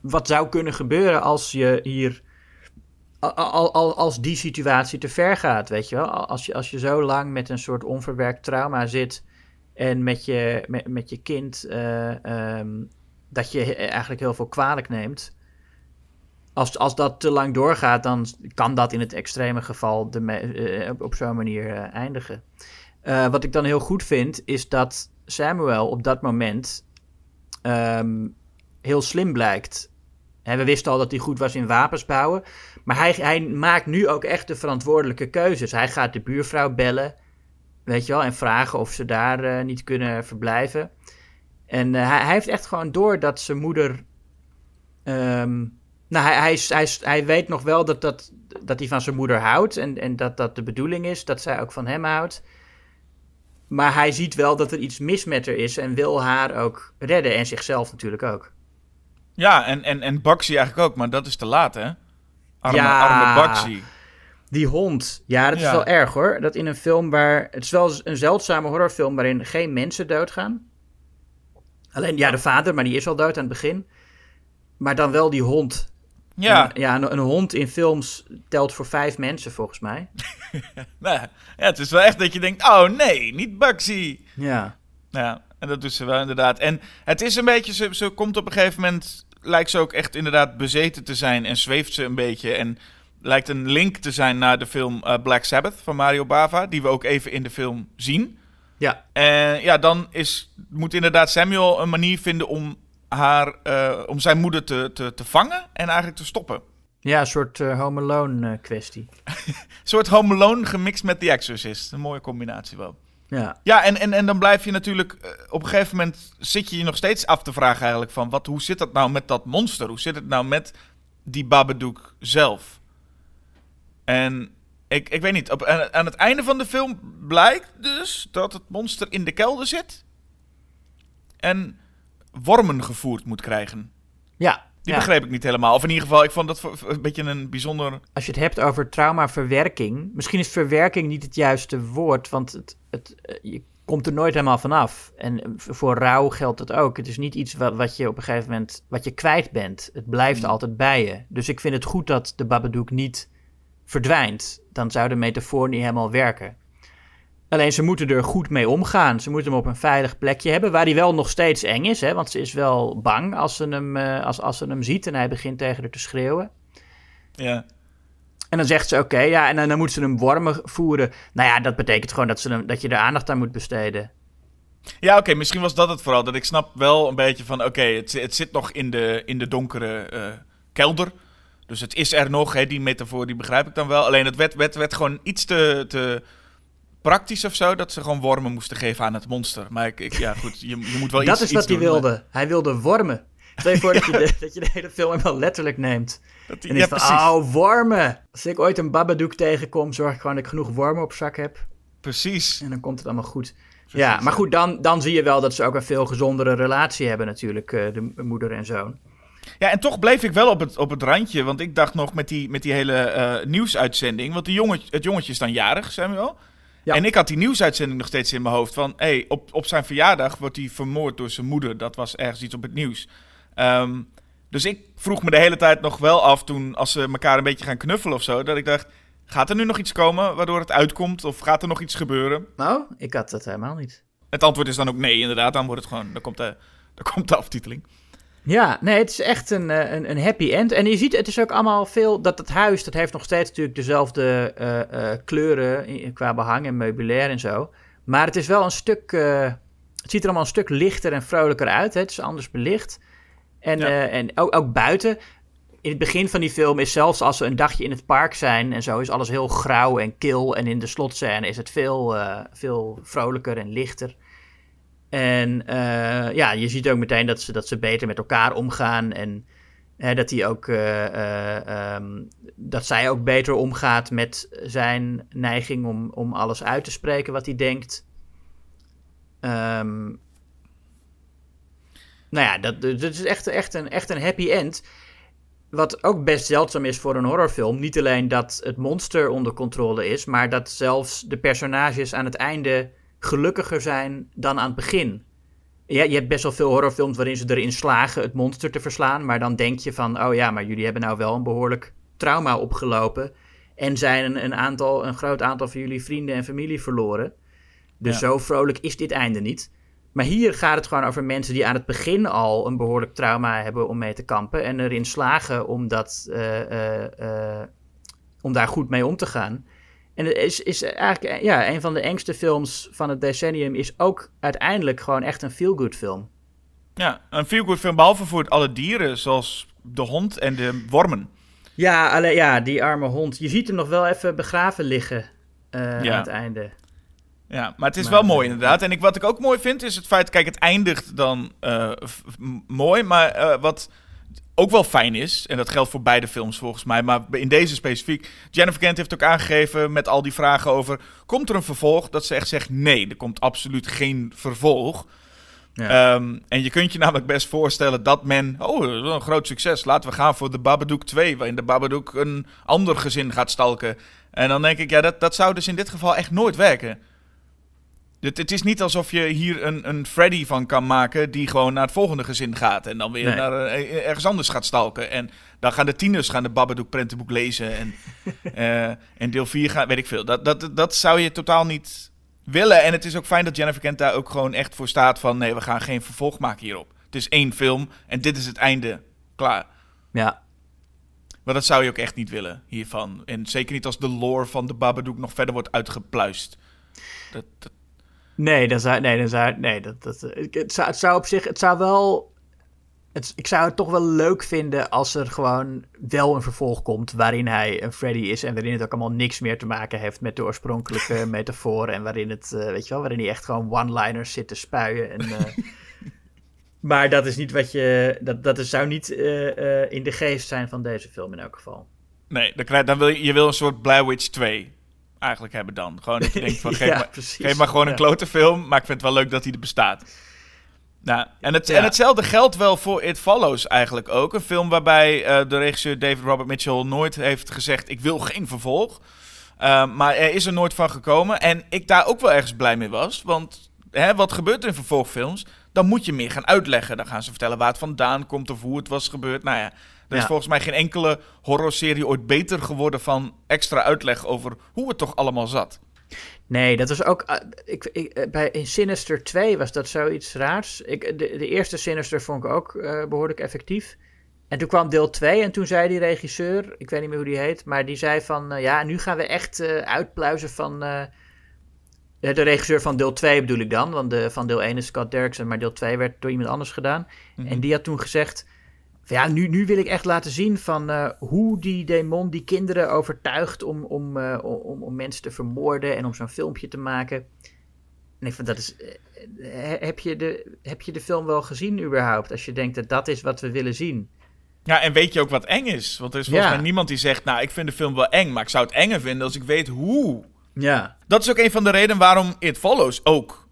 wat zou kunnen gebeuren als je hier, al, al, al- als die situatie te ver gaat, weet je wel. Als je, als je zo lang met een soort onverwerkt trauma zit en met je, met, met je kind, eh, ehm, dat je eigenlijk heel veel kwalijk neemt. Als, als dat te lang doorgaat, dan kan dat in het extreme geval de eh, op, zo'n manier eh, eindigen. Eh, wat ik dan heel goed vind, is dat Samuel op dat moment ehm, heel slim blijkt. We wisten al dat hij goed was in wapens bouwen. Maar hij, hij maakt nu ook echt de verantwoordelijke keuzes. Hij gaat de buurvrouw bellen, weet je wel, en vragen of ze daar niet kunnen verblijven. En hij, hij heeft echt gewoon door dat zijn moeder. ehm, nou, hij, hij, hij, weet nog wel dat, dat, dat hij van zijn moeder houdt. En, en dat dat de bedoeling is dat zij ook van hem houdt. Maar hij ziet wel dat er iets mis met haar is en wil haar ook redden. En zichzelf natuurlijk ook. Ja, en, en, en Bugsy eigenlijk ook, maar dat is te laat, hè? Arme, Ja. arme Bugsy. Die hond. Ja, dat is Ja. wel erg hoor. Dat in een film waar. Het is wel een zeldzame horrorfilm waarin geen mensen doodgaan. Alleen, ja, de vader, maar die is al dood aan het begin. Maar dan wel die hond. Ja, En, ja, een, een hond in films telt voor vijf mensen volgens mij. nou, ja, het is wel echt dat je denkt, oh nee, niet Bugsy. Ja. Ja, en dat doet ze wel inderdaad. En het is een beetje, ze, ze komt op een gegeven moment, lijkt ze ook echt inderdaad bezeten te zijn en zweeft ze een beetje. En lijkt een link te zijn naar de film eh, Black Sabbath van Mario Bava, die we ook even in de film zien. Ja. En ja, dan is, moet inderdaad Samuel een manier vinden om, haar, eh, om zijn moeder te, te, te vangen en eigenlijk te stoppen. Ja, een soort eh, Home Alone eh, kwestie. Een soort Home Alone gemixt met The Exorcist. Een mooie combinatie wel. Ja. Ja, en, en, en dan blijf je natuurlijk... op een gegeven moment zit je je nog steeds af te vragen eigenlijk van... Wat, hoe zit dat nou met dat monster? Hoe zit het nou met die Babadook zelf? En ik, ik weet niet, op, aan, aan het einde van de film blijkt dus dat het monster in de kelder zit... en wormen gevoerd moet krijgen. Ja. Die ja. begreep ik niet helemaal. Of in ieder geval, ik vond dat een beetje een bijzonder... Als je het hebt over traumaverwerking, misschien is verwerking niet het juiste woord, want het, het, eh, je komt er nooit helemaal vanaf. En eh, voor rouw geldt het ook. Het is niet iets wat, wat je op een gegeven moment wat je kwijt bent. Het blijft Hmm. altijd bij je. Dus ik vind het goed dat de Babadook niet verdwijnt. Dan zou de metafoor niet helemaal werken. Alleen ze moeten er goed mee omgaan. Ze moeten hem op een veilig plekje hebben, waar hij wel nog steeds eng is. Hè? Want ze is wel bang als ze hem, eh, als, als ze hem ziet en hij begint tegen haar te schreeuwen. Ja. En dan zegt ze oké, ja, en dan, dan moet ze hem wormen voeren. Nou ja, dat betekent gewoon dat, ze hem, dat je er aandacht aan moet besteden. Ja, oké, misschien was dat het vooral. Dat ik snap wel een beetje van, oké, het, het zit nog in de, in de donkere eh, kelder. Dus het is er nog, hè, die metafoor, die begrijp ik dan wel. Alleen het werd, werd, werd gewoon iets te, te praktisch of zo dat ze gewoon wormen moesten geven aan het monster. Maar ik, ik ja, goed, je, je moet wel dat iets is wat hij wilde. maar- Hij wilde wormen. Stel je voor dat, je de, dat je de hele film helemaal letterlijk neemt. Dat die- En ja, van, oh, wormen. Als ik ooit een Babadook tegenkom, zorg ik gewoon dat ik genoeg wormen op zak heb. Precies. En dan komt het allemaal goed. Precies, Ja, maar goed, dan, dan zie je wel dat ze ook een veel gezondere relatie hebben natuurlijk, eh, de moeder en zoon. Ja, en toch bleef ik wel op het, op het randje. Want ik dacht nog met die, met die hele eh, nieuwsuitzending. Want die jongen, het jongetje is dan jarig, Samuel. Ja. En ik had die nieuwsuitzending nog steeds in mijn hoofd. Van, hé, hey, op, op zijn verjaardag wordt hij vermoord door zijn moeder. Dat was ergens iets op het nieuws. Ehm, dus ik vroeg me de hele tijd nog wel af toen, als ze elkaar een beetje gaan knuffelen of zo. Dat ik dacht, gaat er nu nog iets komen waardoor het uitkomt? Of gaat er nog iets gebeuren? Nou, ik had dat helemaal niet. Het antwoord is dan ook nee, inderdaad. Dan wordt het gewoon, dan komt de, dan komt de aftiteling. Ja, nee, het is echt een, eh, een, een happy end. En je ziet, het is ook allemaal veel, dat het huis, dat heeft nog steeds natuurlijk dezelfde eh, eh, kleuren in- qua behang en meubilair en zo. Maar het is wel een stuk, het ziet er allemaal een stuk lichter en vrolijker uit. Hè? Het is anders belicht. En, Ja. en ook, ook buiten. In het begin van die film is zelfs als we een dagje in het park zijn en zo, is alles heel grauw en kil. En in de slotscène is het veel, veel vrolijker en lichter. En eh, ja, je ziet ook meteen dat ze, dat ze beter met elkaar omgaan. En hè, dat, hij ook, eh, eh, ehm, dat zij ook beter omgaat met zijn neiging om, om alles uit te spreken wat hij denkt. Ehm, nou ja, dat, dat is echt, echt, een, echt een happy end. Wat ook best zeldzaam is voor een horrorfilm. Niet alleen dat het monster onder controle is, maar dat zelfs de personages aan het einde gelukkiger zijn dan aan het begin. Ja, je hebt best wel veel horrorfilms waarin ze erin slagen het monster te verslaan. Maar dan denk je van, oh ja, maar jullie hebben nou wel een behoorlijk trauma opgelopen. En zijn een, een, aantal, een groot aantal van jullie vrienden en familie verloren. Dus Ja. zo vrolijk is dit einde niet. Maar hier gaat het gewoon over mensen die aan het begin al een behoorlijk trauma hebben om mee te kampen. En erin slagen om, dat, eh, eh, eh, om daar goed mee om te gaan. En het is, is eigenlijk eh, ja, een van de engste films van het decennium is ook uiteindelijk gewoon echt een feel-good film. Ja, een feel-good film, behalve voor alle dieren, zoals de hond en de wormen. Ja, alle, ja, die arme hond. Je ziet hem nog wel even begraven liggen eh, Ja. aan het einde. Ja, maar het is Maar, wel mooi inderdaad. En ik, wat ik ook mooi vind is het feit, kijk, het eindigt dan eh, mooi, maar wat ook wel fijn is, en dat geldt voor beide films volgens mij, maar in deze specifiek, Jennifer Kent heeft ook aangegeven met al die vragen over, komt er een vervolg? Dat ze echt zegt, nee, er komt absoluut geen vervolg. Ja. Ehm, en je kunt je namelijk best voorstellen dat men, oh, een groot succes, laten we gaan voor de Babadook 2, waarin de Babadook een ander gezin gaat stalken. En dan denk ik, ja, dat, dat zou dus in dit geval echt nooit werken. Het, het is niet alsof je hier een, een Freddy van kan maken die gewoon naar het volgende gezin gaat. En dan weer Nee. naar, eh, ergens anders gaat stalken. En dan gaan de tieners gaan de Babadook prentenboek lezen. En, eh, en deel 4 gaat, weet ik veel. Dat, dat, dat zou je totaal niet willen. En het is ook fijn dat Jennifer Kent daar ook gewoon echt voor staat van... nee, we gaan geen vervolg maken hierop. Het is één film en dit is het einde. Klaar. ja. Maar dat zou je ook echt niet willen hiervan. En zeker niet als de lore van de Babadook nog verder wordt uitgepluist. Dat, dat, Nee, dan zou, nee, dan zou, nee dat, dat, ik- het, zou, het zou op zich, het zou wel, het, ik zou het toch wel leuk vinden als er gewoon wel een vervolg komt waarin hij een Freddy is en waarin het ook allemaal niks meer te maken heeft met de oorspronkelijke metafoor en waarin het, eh, weet je wel, waarin hij echt gewoon one-liners zit te spuien en... eh, maar dat is niet wat je, dat, dat is, zou niet eh, eh, in de geest zijn van deze film in elk geval. nee, dan krijg, dan wil je, je wil een soort Blair Witch 2 eigenlijk hebben dan. Gewoon dat je denkt van, geef, Ja, maar, geef maar gewoon een klote film, maar ik vind het wel leuk dat hij er bestaat. Nou, en, het, en hetzelfde geldt wel voor It Follows eigenlijk ook. Een film waarbij eh, de regisseur David Robert Mitchell nooit heeft gezegd... ik wil geen vervolg. Uh, maar er is er nooit van gekomen. En ik daar ook wel ergens blij mee was. Want hè, wat gebeurt er in vervolgfilms? Dan moet je meer gaan uitleggen. Dan gaan ze vertellen waar het vandaan komt of hoe het was gebeurd. Nou ja, er is Ja. volgens mij geen enkele horrorserie ooit beter geworden... van extra uitleg over hoe het toch allemaal zat. Nee, dat was ook. eh, ik, ik, eh, bij, in Sinister 2 was dat zoiets raars. Ik, de, de eerste Sinister vond ik ook eh, behoorlijk effectief. En toen kwam deel 2 en toen zei die regisseur, ik weet niet meer hoe die heet, maar die zei van eh, ja, nu gaan we echt eh, uitpluizen van. eh, de regisseur van deel 2 bedoel ik dan, want de, van deel 1 is Scott Derrickson, maar deel 2 werd door iemand anders gedaan. Mhm. En die had toen gezegd ja, nu, nu wil ik echt laten zien van eh, hoe die demon die kinderen overtuigt om, om, uh, om, om mensen te vermoorden en om zo'n filmpje te maken. Nee, van dat is, uh, heb, je de, heb je de film wel gezien überhaupt? Als je denkt dat dat is wat we willen zien. Ja, en weet je ook wat eng is? Want er is volgens ja. mij niemand die zegt, nou, ik vind de film wel eng, maar ik zou het enger vinden als ik weet hoe. Ja. Dat is ook een van de redenen waarom It Follows ook,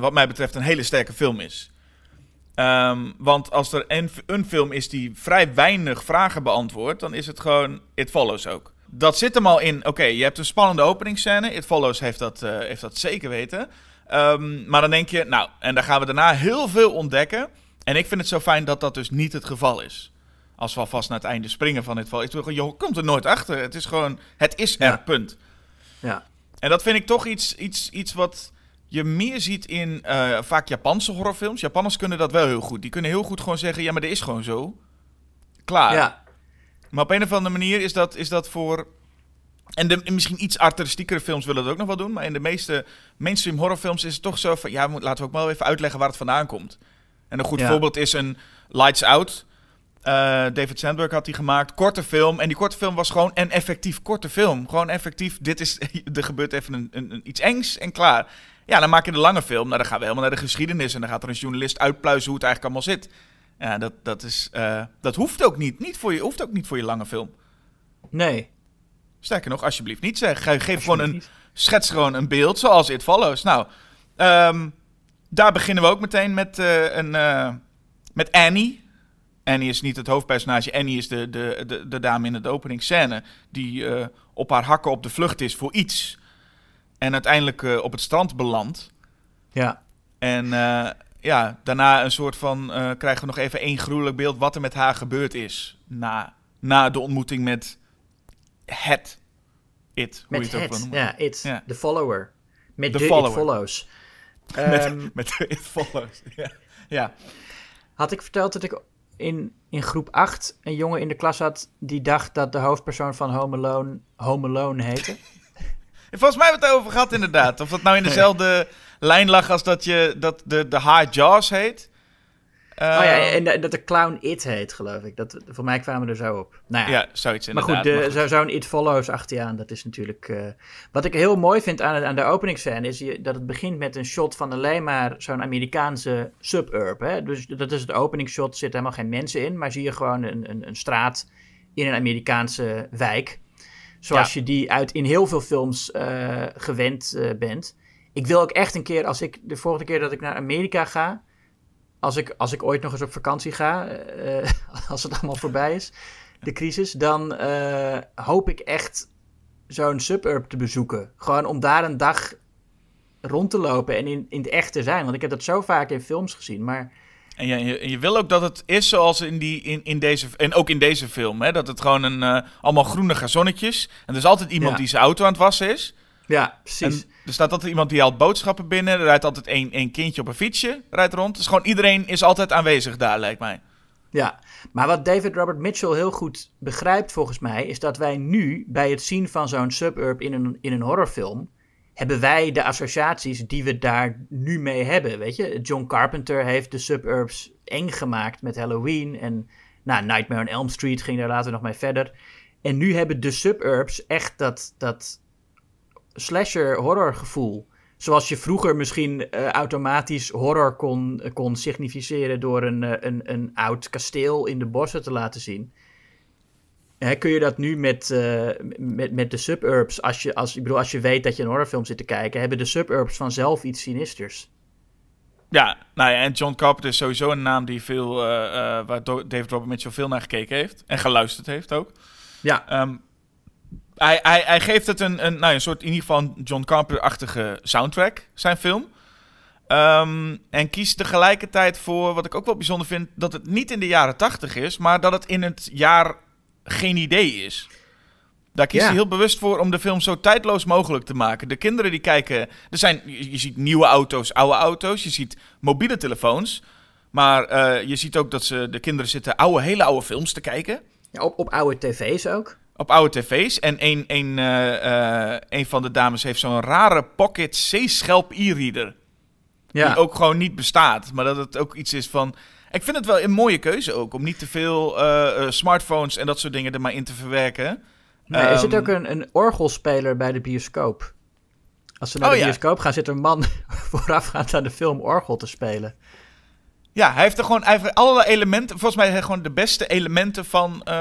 wat mij betreft, een hele sterke film is. Um, want als er een, een, film is die vrij weinig vragen beantwoordt, dan is het gewoon It Follows ook. Dat zit hem al in, oké, okay, je hebt een spannende openingsscène. It Follows heeft dat, uh, heeft dat zeker weten. Um, maar dan denk je, nou, en dan gaan we daarna heel veel ontdekken. En ik vind het zo fijn dat dat dus niet het geval is. Als we alvast naar het einde springen van It Follows. Je komt er nooit achter. Het is gewoon, het is er, ja. punt. Ja. En dat vind ik toch iets, iets, iets wat je meer ziet in uh, vaak Japanse horrorfilms. Japanners kunnen dat wel heel goed. Die kunnen heel goed gewoon zeggen: ja, maar dit is gewoon zo. Klaar. Ja. Maar op een of andere manier is dat, is dat voor. En de, misschien iets artistiekere films willen dat ook nog wel doen. Maar in de meeste mainstream horrorfilms is het toch zo van... Ja, laten we ook wel even uitleggen waar het vandaan komt. En een goed Ja. voorbeeld is een Lights Out. Eh, David Sandberg had die gemaakt. Korte film. En die korte film was gewoon een effectief korte film. Gewoon effectief. Dit is, er gebeurt even een, een, een- iets engs en klaar. Ja, dan maak je de lange film. Nou, dan gaan we helemaal naar de geschiedenis. En dan gaat er een journalist uitpluizen hoe het eigenlijk allemaal zit. Ja, dat, dat, is, eh, dat hoeft ook niet. niet voor je, hoeft ook niet voor je lange film. Nee. Sterker nog, alsjeblieft niet zeg. Ge- Geef gewoon een, schets gewoon een beeld zoals It Follows. Nou, ehm, daar beginnen we ook meteen met, eh, een, eh, met Annie. Annie is niet het hoofdpersonage. Annie is de, de, de, de dame in de openingsscène die op haar hakken op de vlucht is voor iets. En uiteindelijk eh, op het strand belandt. Ja. En eh, ja, daarna een soort van eh, krijgen we nog even één gruwelijk beeld wat er met haar gebeurd is. Na, na de ontmoeting met het. It, hoe je het ook wil het. noemen. Ja, it. Ja. The follower. Met de follower. it follows. Met, Ehm, met de It Follows. Ja. ja. Had ik verteld dat ik in, in groep 8 een jongen in de klas had die dacht dat de hoofdpersoon van Home Alone Home Alone heette? Volgens mij hebben we het over gehad inderdaad. Of dat nou in dezelfde lijn lag als dat, je, dat de, de Hard Jaws heet. Eh, oh ja, en dat- de clown It heet, geloof ik. Dat, voor mij kwamen we er zo op. Nou ja, ja, zoiets maar inderdaad. goed, de, maar zo- zo'n It Follows achter je aan, dat is natuurlijk... eh, Wat ik heel mooi vind aan, aan de openingsscène is je, dat het begint met een shot van alleen maar zo'n Amerikaanse suburb. Hè? Dus dat is het openingsshot, er zitten helemaal geen mensen in, maar zie je gewoon een, een, een straat in een Amerikaanse wijk. Zoals je die uit in heel veel films eh, gewend eh, bent. Ik wil ook echt een keer, als ik de volgende keer dat ik naar Amerika ga, als ik, als ik ooit nog eens op vakantie ga, eh, als het allemaal voorbij is, de crisis, dan hoop ik echt zo'n suburb te bezoeken. Gewoon om daar een dag rond te lopen en in, in het echt te zijn. Want ik heb dat zo vaak in films gezien, maar En je, en je wil ook dat het is zoals in, die, in, in deze... En ook in deze film, hè. Dat het gewoon een... eh, allemaal groene gazonnetjes. En er is altijd iemand Ja. die zijn auto aan het wassen is. ja, precies. En er staat altijd iemand die haalt boodschappen binnen. Er rijdt altijd één, één kindje op een fietsje. Rijdt rond. Dus gewoon iedereen is altijd aanwezig daar, lijkt mij. Ja, maar wat David Robert Mitchell heel goed begrijpt volgens mij, is dat wij nu bij het zien van zo'n suburb in een, in een horrorfilm, hebben wij de associaties die we daar nu mee hebben. Weet je, John Carpenter heeft de suburbs eng gemaakt met Halloween en nou, Nightmare on Elm Street ging daar later nog mee verder. En nu hebben de suburbs echt dat, dat slasher horror gevoel. Zoals je vroeger misschien eh, automatisch horror kon, kon significeren door een, eh, een, een oud kasteel in de bossen te laten zien. Kun je dat nu met, eh, met, met de suburbs, als je, als, ik bedoel, als je weet dat je een horrorfilm zit te kijken, hebben de suburbs vanzelf iets sinisters. Ja, nou ja, en John Carpenter is sowieso een naam die veel, eh, waar David Robert Mitchell veel naar gekeken heeft. En geluisterd heeft ook. Ja, Ehm, hij, hij, hij geeft het een, een, nou, een soort, in ieder geval John Carpenter-achtige soundtrack, zijn film. Ehm, en kiest tegelijkertijd voor, wat ik ook wel bijzonder vind, dat het niet in de jaren tachtig is, maar dat het in het jaar geen idee is. Daar kiest Ja. hij heel bewust voor om de film zo tijdloos mogelijk te maken. De kinderen die kijken, er zijn, je, je ziet nieuwe auto's, oude auto's, je ziet mobiele telefoons. Maar eh, je ziet ook dat ze, de kinderen zitten oude, hele oude films te kijken. ja op, op oude tv's ook. Op oude tv's. En een, een, eh, eh, een van de dames heeft zo'n rare pocket C-schelp e-reader. Ja, Die ook gewoon niet bestaat. Maar dat het ook iets is van... Ik vind het wel een mooie keuze ook, om niet te veel eh, eh, smartphones en dat soort dingen er maar in te verwerken. Nee, er zit Ehm, ook een, een orgelspeler bij de bioscoop. Als ze naar Oh, de ja. bioscoop gaan, zit er een man voorafgaand aan de film orgel te spelen. Ja, hij heeft er gewoon heeft allerlei elementen. Volgens mij hij gewoon de beste elementen van. eh,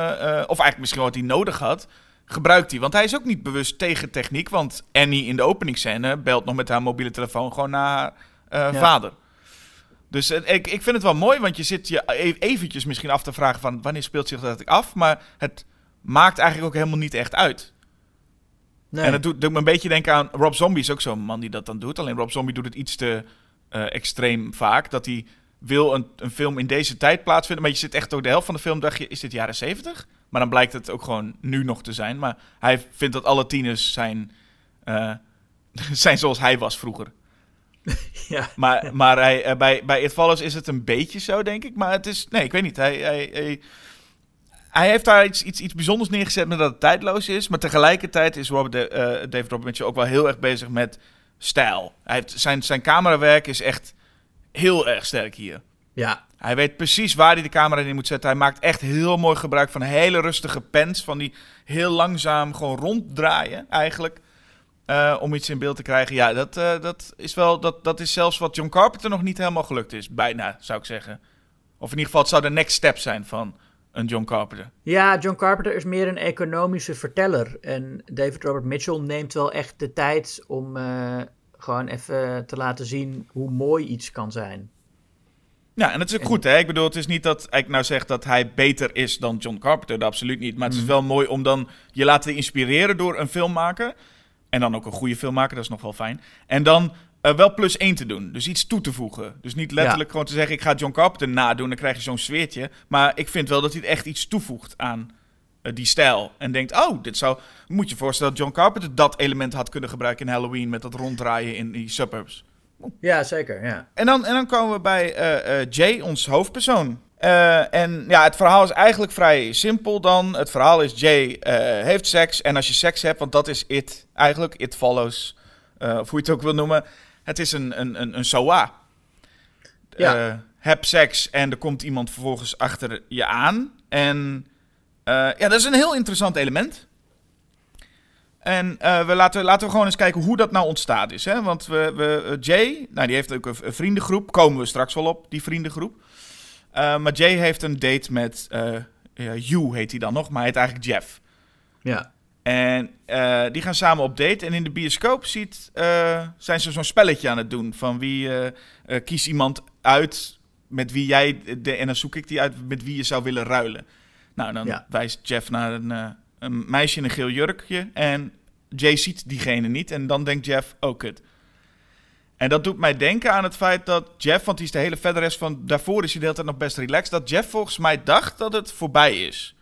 of eigenlijk misschien wat hij nodig had. Gebruikt hij. Want hij is ook niet bewust tegen techniek. Want Annie in de openingsscène belt nog met haar mobiele telefoon gewoon naar haar eh, Ja. vader. Dus eh, ik, ik vind het wel mooi, want je zit je e- eventjes misschien af te vragen van wanneer speelt zich dat af. Maar het maakt eigenlijk ook helemaal niet echt uit. Nee. En dat doet, doet me een beetje denken aan Rob Zombie is ook zo'n man die dat dan doet. Alleen Rob Zombie doet het iets te eh, extreem vaak. Dat hij wil een, een film in deze tijd plaatsvinden. Maar je zit echt door de helft van de film dacht je, is dit jaren zeventig? Maar dan blijkt het ook gewoon nu nog te zijn. Maar hij vindt dat alle tieners zijn, eh, zijn zoals hij was vroeger. ja. Maar, maar hij, eh, bij, bij It Follows is het een beetje zo, denk ik. Maar het is... Nee, ik weet niet. Hij, hij, hij, hij heeft daar iets, iets, iets bijzonders neergezet met dat het tijdloos is. Maar tegelijkertijd is Robert de, eh, David Robert ook wel heel erg bezig met stijl. Hij heeft, zijn, zijn camerawerk is echt heel erg sterk hier. ja. Hij weet precies waar hij de camera in moet zetten. Hij maakt echt heel mooi gebruik van hele rustige pens. Van die heel langzaam gewoon ronddraaien eigenlijk. Eh, om iets in beeld te krijgen. Ja, dat, eh, dat, is wel, dat, dat is zelfs wat John Carpenter nog niet helemaal gelukt is. Bijna, zou ik zeggen. Of in ieder geval, het zou de next step zijn van een John Carpenter. Ja, John Carpenter is meer een economische verteller. En David Robert Mitchell neemt wel echt de tijd om eh, gewoon even te laten zien hoe mooi iets kan zijn. Ja, en het is ook En- goed, hè? Ik bedoel, het is niet dat ik nou zeg dat hij beter is dan John Carpenter. Dat absoluut niet. Maar het is Mhm. wel mooi om dan je laten inspireren door een filmmaker. En dan ook een goede filmmaker, dat is nog wel fijn. En dan eh, wel plus één te doen. Dus iets toe te voegen. Dus niet letterlijk gewoon te zeggen, ik ga John Carpenter nadoen. Dan krijg je zo'n sfeertje. Maar ik vind wel dat hij echt iets toevoegt aan eh, die stijl. En denkt, oh, dit zou... Moet je je voorstellen dat John Carpenter dat element had kunnen gebruiken in Halloween... met dat ronddraaien in die suburbs. Ja, zeker. Ja. En dan, en dan komen we bij eh, Jay, ons hoofdpersoon. Eh, en ja, het verhaal is eigenlijk vrij simpel dan. Het verhaal is Jay eh, heeft seks. En als je seks hebt, want dat is it eigenlijk, it follows. eh, of hoe je het ook wil noemen. Het is een, een, een, een SOA. Ja. Heb seks en er komt iemand vervolgens achter je aan. En ja, dat is een heel interessant element. En we laten, laten we gewoon eens kijken hoe dat nou ontstaat is. Hè? Want we, we, Jay, nou, die heeft ook een vriendengroep. Komen we straks wel op, die vriendengroep. Eh, maar Jay heeft een date met eh Hugh, heet hij dan nog, maar hij heet eigenlijk Jeff. Ja. En eh, die gaan samen op date. En in de bioscoop ziet, eh, zijn ze zo'n spelletje aan het doen. Van wie eh eh, kies iemand uit met wie jij... De, en dan zoek ik die uit met wie je zou willen ruilen. Nou, dan Ja. wijst Jeff naar een, eh, een meisje in een geel jurkje. En Jay ziet diegene niet. En dan denkt Jeff, oh kut. En dat doet mij denken aan het feit dat Jeff, want die is de hele verder rest van daarvoor is hij de hele tijd nog best relaxed, dat Jeff volgens mij dacht dat het voorbij is.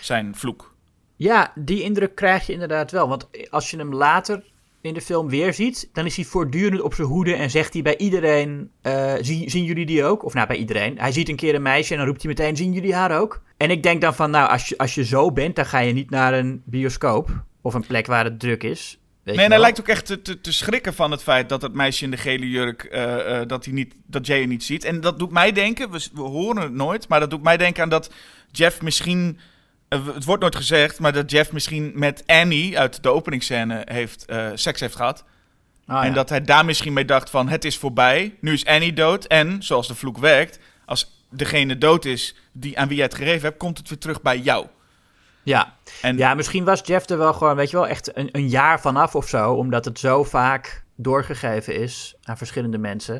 Zijn vloek. Ja, die indruk krijg je inderdaad wel. Want als je hem later in de film weer ziet, dan is hij voortdurend op zijn hoede en zegt hij bij iedereen: eh, zien, zien jullie die ook? Of nou, bij iedereen. Hij ziet een keer een meisje en dan roept hij meteen: Zien jullie haar ook? En ik denk dan van: Nou, als je, als je zo bent, dan ga je niet naar een bioscoop of een plek waar het druk is. Weet Nee, en hij lijkt ook echt te, te, te schrikken van het feit dat het meisje in de gele jurk, eh, eh, dat, hij niet, dat Jay niet ziet. En dat doet mij denken, we, we horen het nooit, maar dat doet mij denken aan dat Jeff misschien, eh, het wordt nooit gezegd, maar dat Jeff misschien met Annie uit de openingsscène heeft, seks heeft gehad. Ah, en ja. dat hij daar misschien mee dacht van, het is voorbij, nu is Annie dood. En, zoals de vloek werkt, als degene dood is die, aan wie jij het gegeven hebt, komt het weer terug bij jou. Ja. En ja, misschien was Jeff er wel gewoon, weet je wel, echt een, een jaar vanaf of zo. Omdat het zo vaak doorgegeven is aan verschillende mensen.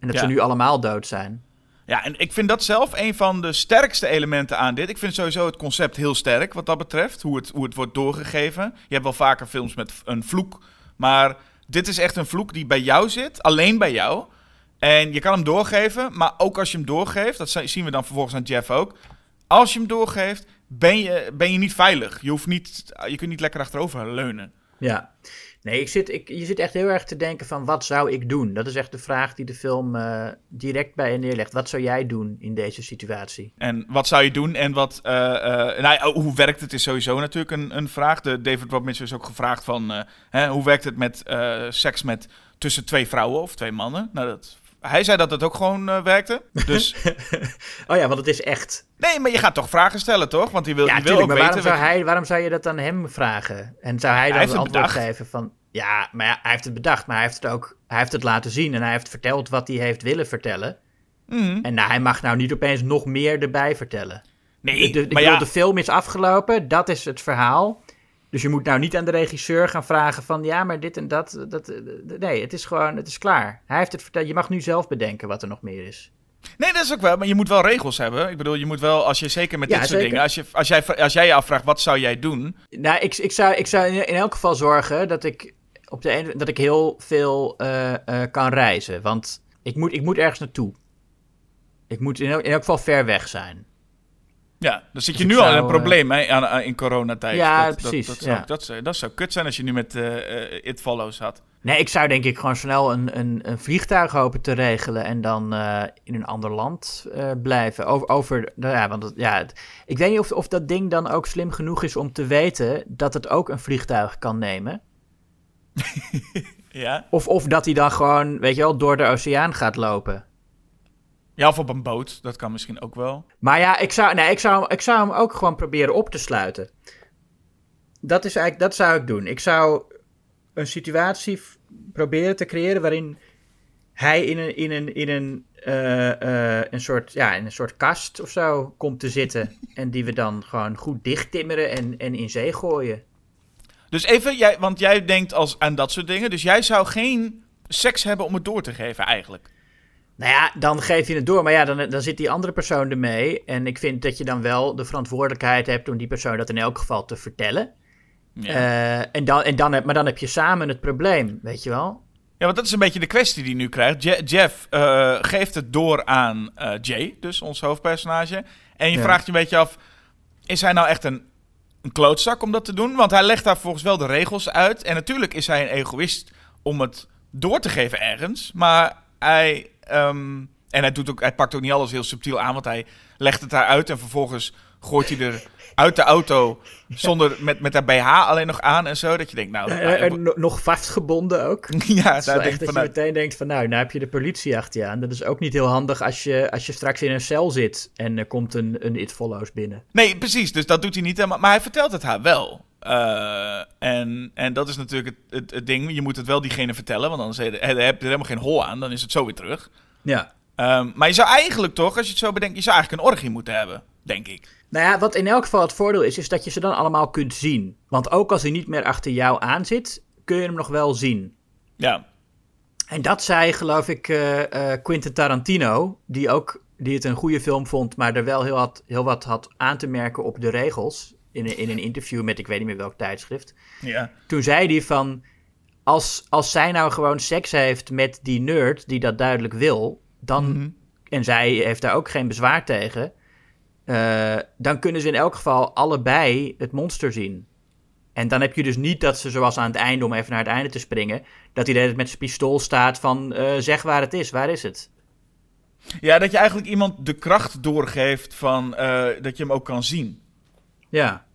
En dat Ja. ze nu allemaal dood zijn. Ja, en ik vind dat zelf een van de sterkste elementen aan dit. Ik vind sowieso het concept heel sterk wat dat betreft. Hoe het, hoe het wordt doorgegeven. Je hebt wel vaker films met een vloek. Maar dit is echt een vloek die bij jou zit. Alleen bij jou. En je kan hem doorgeven. Maar ook als je hem doorgeeft. Dat zi- zien we dan vervolgens aan Jeff ook. Als je hem doorgeeft, ben je, ben je niet veilig. Je, hoeft niet, je kunt niet lekker achterover leunen. Ja. Nee, ik zit, ik, je zit echt heel erg te denken van wat zou ik doen? Dat is echt de vraag die de film eh, direct bij je neerlegt. Wat zou jij doen in deze situatie? En wat zou je doen en wat, eh, nou, ja, hoe werkt het is sowieso natuurlijk een, een vraag. De David Rob Mitchell is ook gevraagd van, hè, hoe werkt het met seks met tussen twee vrouwen of twee mannen? Nou, dat Hij zei dat het ook gewoon eh, werkte. Dus oh ja, want het is echt. nee, maar je gaat toch vragen stellen, toch? Want hij wil, Ja, die wil ook maar waarom weten. zou, hij, waarom zou je dat aan hem vragen? En zou hij dan het antwoord bedacht. geven van... Ja, maar ja, hij heeft het bedacht, maar hij heeft het ook hij heeft het laten zien. En hij heeft verteld wat hij heeft willen vertellen. Mhm. En nou, hij mag nou niet opeens nog meer erbij vertellen. Nee, De, de, ik maar bedoel, ja, de film is afgelopen, dat is het verhaal. Dus je moet nou niet aan de regisseur gaan vragen van... Ja, maar dit en dat, dat... eh, Nee, het is gewoon, het is klaar. Hij heeft het verteld. Je mag nu zelf bedenken wat er nog meer is. nee, dat is ook wel. Maar je moet wel regels hebben. Ik bedoel, je moet wel, als je zeker met Ja, dit soort zeker. dingen, als, je, als, jij, als jij je afvraagt, wat zou jij doen? Nou, ik, ik, zou, ik zou in elk geval zorgen dat ik, op de ene, dat ik heel veel eh, eh, kan reizen. Want ik moet, ik moet ergens naartoe. Ik moet in elk, in elk geval ver weg zijn. Ja, dan zit je nu al in een eh, probleem hè, aan, aan- in coronatijd. Ja, dat, precies, Dat, dat, zou, ja. dat, zou, dat zou kut zijn als je nu met eh, It Follows had. Nee, ik zou denk ik gewoon snel een, een, een vliegtuig hopen te regelen en dan in een ander land blijven. Over, over nou ja, want het- ja, het- ik weet niet of, of dat ding dan ook slim genoeg is om te weten dat het ook een vliegtuig kan nemen. Ja? Of, of dat hij dan gewoon, weet je wel, door de oceaan gaat lopen. Ja, of op een boot. Dat kan misschien ook wel. Maar ja, ik zou, nee, ik, zou, ik zou hem ook gewoon proberen op te sluiten. Dat, is eigenlijk, dat zou ik doen. Ik zou een situatie proberen te creëren waarin hij in een, in een, in een, eh, eh, een, soort, ja, in een soort kast of zo komt te zitten. en die we dan gewoon goed dichttimmeren en, en in zee gooien. Dus even, jij, want jij denkt als, aan dat soort dingen. Dus jij zou geen seks hebben om het door te geven eigenlijk. Nou ja, dan geef je het door. Maar ja, dan, dan zit die andere persoon ermee. En ik vind dat je dan wel de verantwoordelijkheid hebt om die persoon dat in elk geval te vertellen. Ja. Eh, en dan, en dan heb, maar dan heb je samen het probleem, weet je wel? Ja, want dat is een beetje de kwestie die hij nu krijgt. Je- Jeff eh, geeft het door aan eh, Jay, dus ons hoofdpersonage. En je Ja. vraagt je een beetje af, is hij nou echt een, een klootzak om dat te doen? Want hij legt daar volgens wel de regels uit. En natuurlijk is hij een egoïst om het door te geven ergens. Maar hij, ehm, en hij, doet ook, hij pakt ook niet alles heel subtiel aan, want hij legt het daar uit en vervolgens gooit hij er uit de auto zonder met, met haar BH alleen nog aan en zo. Dat je denkt, nou... Nou, en no- nog vastgebonden ook. ja, Dat denk ik dat van, je meteen denkt van, nou, nou heb je de politie achter je aan. Dat is ook niet heel handig als je, als je straks in een cel zit en er komt een, een It Follows binnen. Nee, precies. Dus dat doet hij niet helemaal. Maar hij vertelt het haar wel. Eh, en, en dat is natuurlijk het, het, het ding. Je moet het wel diegene vertellen, want anders heb je er heb je er helemaal geen hol aan. Dan is het zo weer terug. Ja. Ehm, maar je zou eigenlijk toch, als je het zo bedenkt, je zou eigenlijk een orgie moeten hebben, denk ik. Nou ja, wat in elk geval het voordeel is, is dat je ze dan allemaal kunt zien. Want ook als hij niet meer achter jou aan zit, kun je hem nog wel zien. Ja. En dat zei, geloof ik, eh, eh, Quentin Tarantino, die ook die het een goede film vond, maar er wel heel, had, heel wat had aan te merken op de regels. In een, in een interview met ik weet niet meer welk tijdschrift. Ja. Toen zei hij van, als, als zij nou gewoon seks heeft met die nerd die dat duidelijk wil, dan, Mhm. en zij heeft daar ook geen bezwaar tegen, eh, dan kunnen ze in elk geval allebei het monster zien. En dan heb je dus niet dat ze zoals aan het einde, om even naar het einde te springen, dat hij met zijn pistool staat van eh, zeg waar het is, waar is het? ja, dat je eigenlijk iemand de kracht doorgeeft van eh, dat je hem ook kan zien. Ja.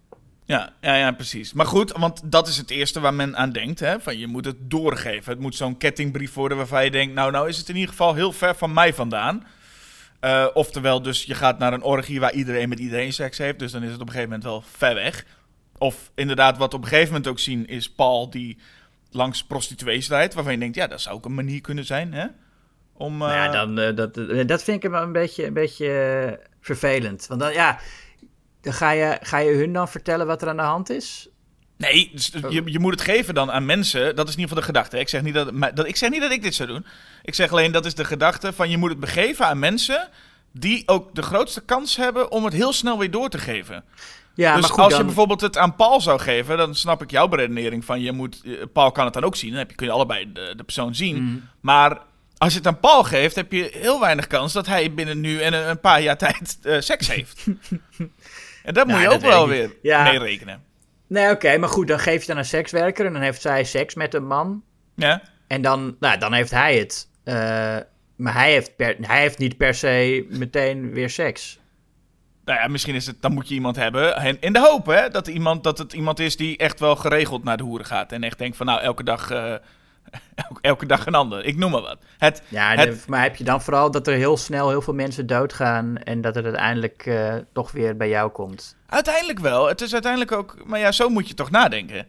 Ja, ja, ja, precies. Maar goed, want dat is het eerste waar men aan denkt. Hè? Van je moet het doorgeven. Het moet zo'n kettingbrief worden waarvan je denkt... nou, nou is het in ieder geval heel ver van mij vandaan. Eh, oftewel, dus je gaat naar een orgie waar iedereen met iedereen seks heeft. Dus dan is het op een gegeven moment wel ver weg. Of inderdaad, wat we op een gegeven moment ook zien... is Paul die langs prostituees rijdt... waarvan je denkt, ja, dat zou ook een manier kunnen zijn, hè? Om, Nou ja, eh, dan, eh, dat, dat vind ik wel een beetje, een beetje vervelend. Want dan, ja, ga je, ga je hun dan vertellen wat er aan de hand is? Nee, dus je, je moet het geven dan aan mensen. Dat is in ieder geval de gedachte. Ik zeg, niet dat, maar dat, ik zeg niet dat ik dit zou doen. Ik zeg alleen, dat is de gedachte van je moet het begeven aan mensen... die ook de grootste kans hebben om het heel snel weer door te geven. Ja, dus maar goed, als dan, je bijvoorbeeld het aan Paul zou geven... dan snap ik jouw beredenering van... Je moet, eh, Paul kan het dan ook zien. Dan heb je, kun je allebei de, de persoon zien. Mm. Maar als je het aan Paul geeft... heb je heel weinig kans dat hij binnen nu en een, een paar jaar tijd eh, seks heeft. en daar moet Nou, je dat ook wel weer. Ja. mee rekenen. Nee, oké, maar goed, dan geef je dan een sekswerker en dan heeft zij seks met een man. Ja? En dan, nou, dan heeft hij het. Eh, maar hij heeft, per, hij heeft niet per se meteen weer seks. Nou ja, misschien is het, dan moet je iemand hebben. En in de hoop hè, dat, iemand, dat het iemand is die echt wel geregeld naar de hoeren gaat. En echt denkt van nou, elke dag eh, Elke dag een ander, ik noem maar wat. Het, ja, het... maar heb je dan vooral dat er heel snel heel veel mensen doodgaan en dat het uiteindelijk uh, toch weer bij jou komt? Uiteindelijk wel. Het is uiteindelijk ook, maar ja, zo moet je toch nadenken.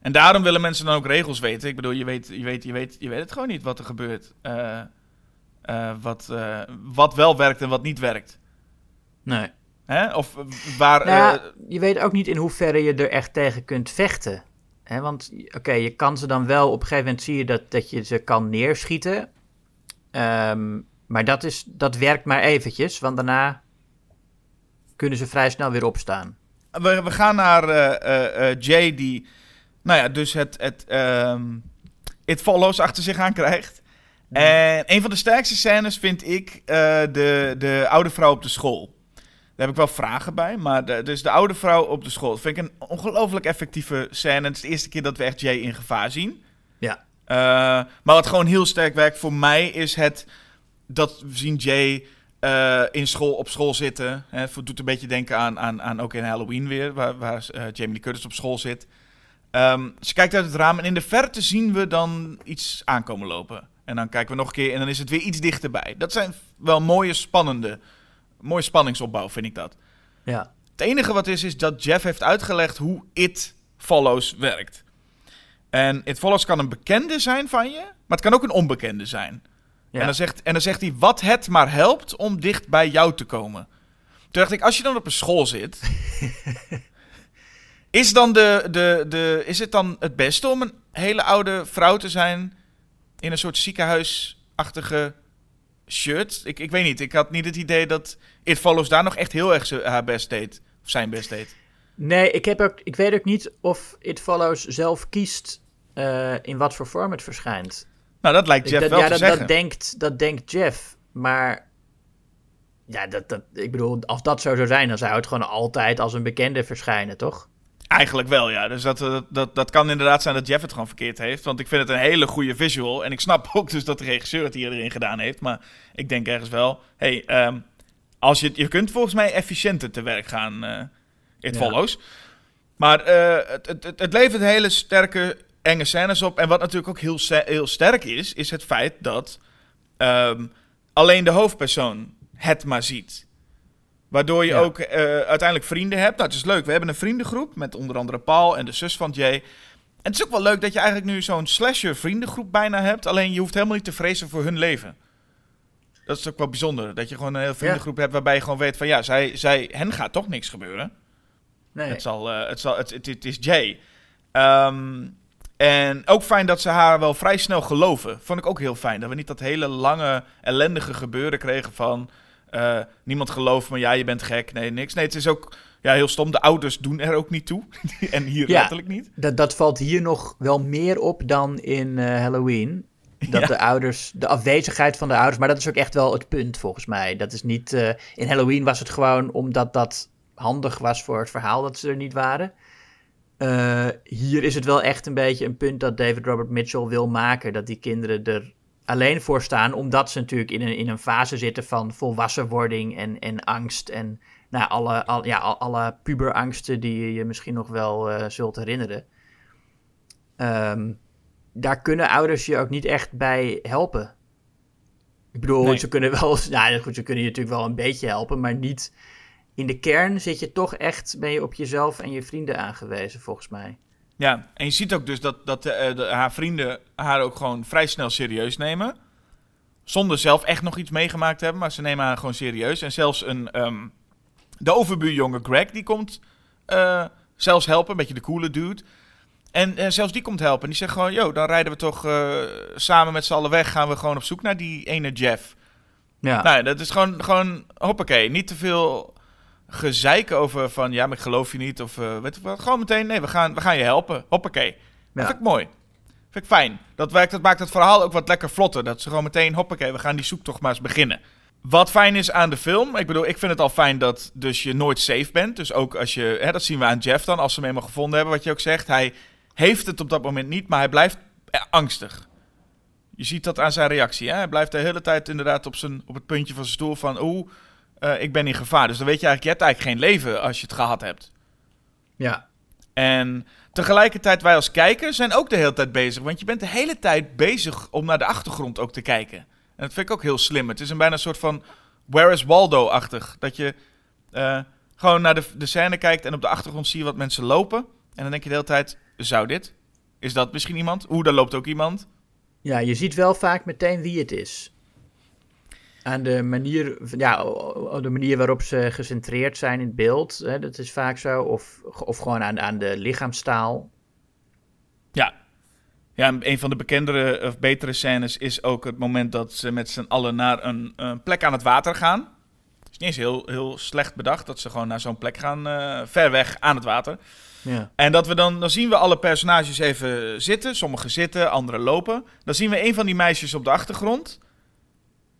En daarom willen mensen dan ook regels weten. Ik bedoel, je weet, je weet, je weet, je weet het gewoon niet wat er gebeurt. Uh, uh, wat, wat wel werkt en wat niet werkt. Nee. Hè? Of waar. Nou, je weet ook niet in hoeverre je er echt tegen kunt vechten. Hè? Want oké, je kan ze dan wel. Op een gegeven moment zie je dat, dat je ze kan neerschieten. Um, maar dat, is, dat werkt maar eventjes, want daarna kunnen ze vrij snel weer opstaan. We, we gaan naar uh, uh, Jay, die. Nou ja, dus het. het um, It Follows achter zich aan krijgt. En een van de sterkste scènes vind ik de, de oude vrouw op de school. Daar heb ik wel vragen bij. Maar de, dus de oude vrouw op de school. Dat vind ik een ongelooflijk effectieve scène. Het is de eerste keer dat we echt Jay in gevaar zien. Ja. Uh, maar wat gewoon heel sterk werkt voor mij is het dat we zien Jay uh, in school, op school zitten. Het doet een beetje denken aan, aan, aan ook in Halloween weer, waar, waar uh, Jamie Lee Curtis op school zit. Um, ze kijkt uit het raam en in de verte zien we dan iets aankomen lopen. En dan kijken we nog een keer en dan is het weer iets dichterbij. Dat zijn wel mooie, spannende Mooi spanningsopbouw vind ik dat. Ja. Het enige wat is, is dat Jeff heeft uitgelegd hoe It Follows werkt. En It Follows kan een bekende zijn van je, maar het kan ook een onbekende zijn. Ja. En, dan zegt, en dan zegt hij wat het maar helpt om dicht bij jou te komen. Toen dacht ik, als je dan op een school zit, is, dan de, de, de, is het dan het beste om een hele oude vrouw te zijn in een soort ziekenhuisachtige shirt. Ik, ik weet niet, ik had niet het idee dat It Follows daar nog echt heel erg haar best deed. Of zijn best deed. Nee, ik, heb ook, ik weet ook niet of It Follows zelf kiest uh, in wat voor vorm het verschijnt. Nou, dat lijkt Jeff dat, wel ja, te dat. Dat denkt, dat denkt Jeff, maar... Ja, dat, dat, ik bedoel, als dat zo zou zijn, dan zou het gewoon altijd als een bekende verschijnen, toch? Eigenlijk wel, ja. Dus dat, dat, dat, dat kan inderdaad zijn dat Jeff het gewoon verkeerd heeft. Want ik vind het een hele goede visual. En ik snap ook dus dat de regisseur het hier erin gedaan heeft. Maar ik denk ergens wel... hey, um, als je, je kunt volgens mij efficiënter te werk gaan. Uh, it ja. follows. Maar uh, het, het, het, het levert hele sterke, enge scènes op. En wat natuurlijk ook heel, heel sterk is... is het feit dat um, alleen de hoofdpersoon het maar ziet. Waardoor je ja. ook uh, uiteindelijk vrienden hebt. Nou, het is leuk. We hebben een vriendengroep met onder andere Paul en de zus van Jay. En het is ook wel leuk dat je eigenlijk nu zo'n slasher vriendengroep bijna hebt. Alleen je hoeft helemaal niet te vrezen voor hun leven. Dat is ook wel bijzonder. Dat je gewoon een hele vriendengroep ja. hebt waarbij je gewoon weet van... Ja, zij, zij, hen gaat toch niks gebeuren. Nee. Het, zal, uh, het, zal, het, het, het is Jay. Um, en ook fijn dat ze haar wel vrij snel geloven. Vond ik ook heel fijn. Dat we niet dat hele lange, ellendige gebeuren kregen van... Uh, niemand gelooft me, ja, je bent gek. Nee, niks. Nee, het is ook ja, heel stom. De ouders doen er ook niet toe. en hier ja, letterlijk niet. Dat, dat valt hier nog wel meer op dan in uh, Halloween. Dat ja. de ouders, de afwezigheid van de ouders, maar dat is ook echt wel het punt volgens mij. Dat is niet, uh, in Halloween was het gewoon omdat dat handig was voor het verhaal dat ze er niet waren. Uh, hier is het wel echt een beetje een punt dat David Robert Mitchell wil maken. Dat die kinderen er alleen voor staan, omdat ze natuurlijk in een, in een fase zitten van volwassenwording en, en angst. En nou, alle, al, ja, alle puberangsten die je je misschien nog wel uh, zult herinneren. Um, daar kunnen ouders je ook niet echt bij helpen. Ik bedoel, nee. ze kunnen wel, nou goed, ze kunnen je natuurlijk wel een beetje helpen, maar niet. In de kern zit je toch echt, ben je op jezelf en je vrienden aangewezen, volgens mij. Ja, en je ziet ook dus dat, dat de, haar vrienden haar ook gewoon vrij snel serieus nemen. Zonder zelf echt nog iets meegemaakt te hebben, maar ze nemen haar gewoon serieus. En zelfs een, um, de overbuurjongen Greg, die komt uh, zelfs helpen, een beetje de coole dude. En uh, zelfs die komt helpen. En die zegt gewoon, yo, dan rijden we toch samen met z'n allen weg. Gaan we gewoon op zoek naar die ene Jeff. Ja. Nou, dat is gewoon, gewoon hoppakee. Niet te veel gezeik over van, ja, maar ik geloof je niet. Of uh, weet wat, gewoon meteen, nee, we gaan, we gaan je helpen. Hoppakee. Ja. Dat vind ik mooi. Vind ik fijn. Dat, werkt, dat maakt het verhaal ook wat lekker vlotter. Dat ze gewoon meteen, hoppakee, we gaan die zoektocht maar eens beginnen. Wat fijn is aan de film, ik bedoel, ik vind het al fijn dat dus je nooit safe bent. Dus ook als je, hè, dat zien we aan Jeff dan, als ze hem eenmaal gevonden hebben, wat je ook zegt. Hij heeft het op dat moment niet, maar hij blijft angstig. Je ziet dat aan zijn reactie. Hè? Hij blijft de hele tijd inderdaad op, zijn, op het puntje van zijn stoel van... oeh, uh, ik ben in gevaar. Dus dan weet je eigenlijk, je hebt eigenlijk geen leven als je het gehad hebt. Ja. En tegelijkertijd, wij als kijker zijn ook de hele tijd bezig. Want je bent de hele tijd bezig om naar de achtergrond ook te kijken. En dat vind ik ook heel slim. Het is een bijna soort van Where is Waldo-achtig. Dat je uh, gewoon naar de, de scène kijkt en op de achtergrond zie je wat mensen lopen. En dan denk je de hele tijd, zou dit? Is dat misschien iemand? Oeh, daar loopt ook iemand. Ja, je ziet wel vaak meteen wie het is. Aan de manier, ja, de manier waarop ze gecentreerd zijn in het beeld, hè, dat is vaak zo. Of, of gewoon aan, aan de lichaamstaal. Ja. Ja, een van de bekendere of betere scènes is ook het moment dat ze met z'n allen naar een, een plek aan het water gaan. Het is niet eens heel, heel slecht bedacht dat ze gewoon naar zo'n plek gaan, uh, ver weg aan het water. Ja. En dat we dan, dan zien we alle personages even zitten. Sommigen zitten, anderen lopen. Dan zien we een van die meisjes op de achtergrond.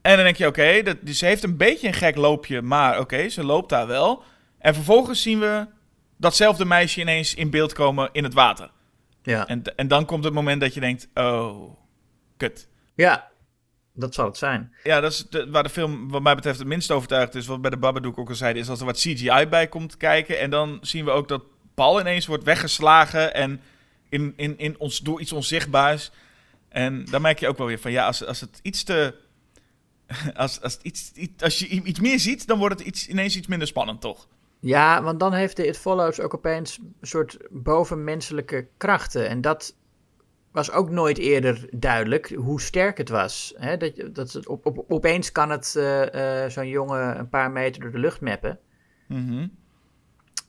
En dan denk je, oké, okay, ze heeft een beetje een gek loopje, maar oké, ze loopt daar wel. En vervolgens zien we datzelfde meisje ineens in beeld komen in het water. Ja. En, en dan komt het moment dat je denkt, oh, kut. Ja, dat zal het zijn. Ja, dat is de, waar de film wat mij betreft het minst overtuigd is. Wat bij de Babadook ook al zeiden, is als er wat CGI bij komt kijken. En dan zien we ook dat Paul ineens wordt weggeslagen en in, in, in ons, door iets onzichtbaars. En dan merk je ook wel weer van, ja, als, als het iets te... Als, als, iets, iets, als je iets meer ziet, dan wordt het iets, ineens iets minder spannend, toch? Ja, want dan heeft de It Follows ook opeens een soort bovenmenselijke krachten. En dat was ook nooit eerder duidelijk hoe sterk het was. Hè? Dat, dat het op, op, opeens kan het uh, uh, zo'n jongen een paar meter door de lucht mappen. Mm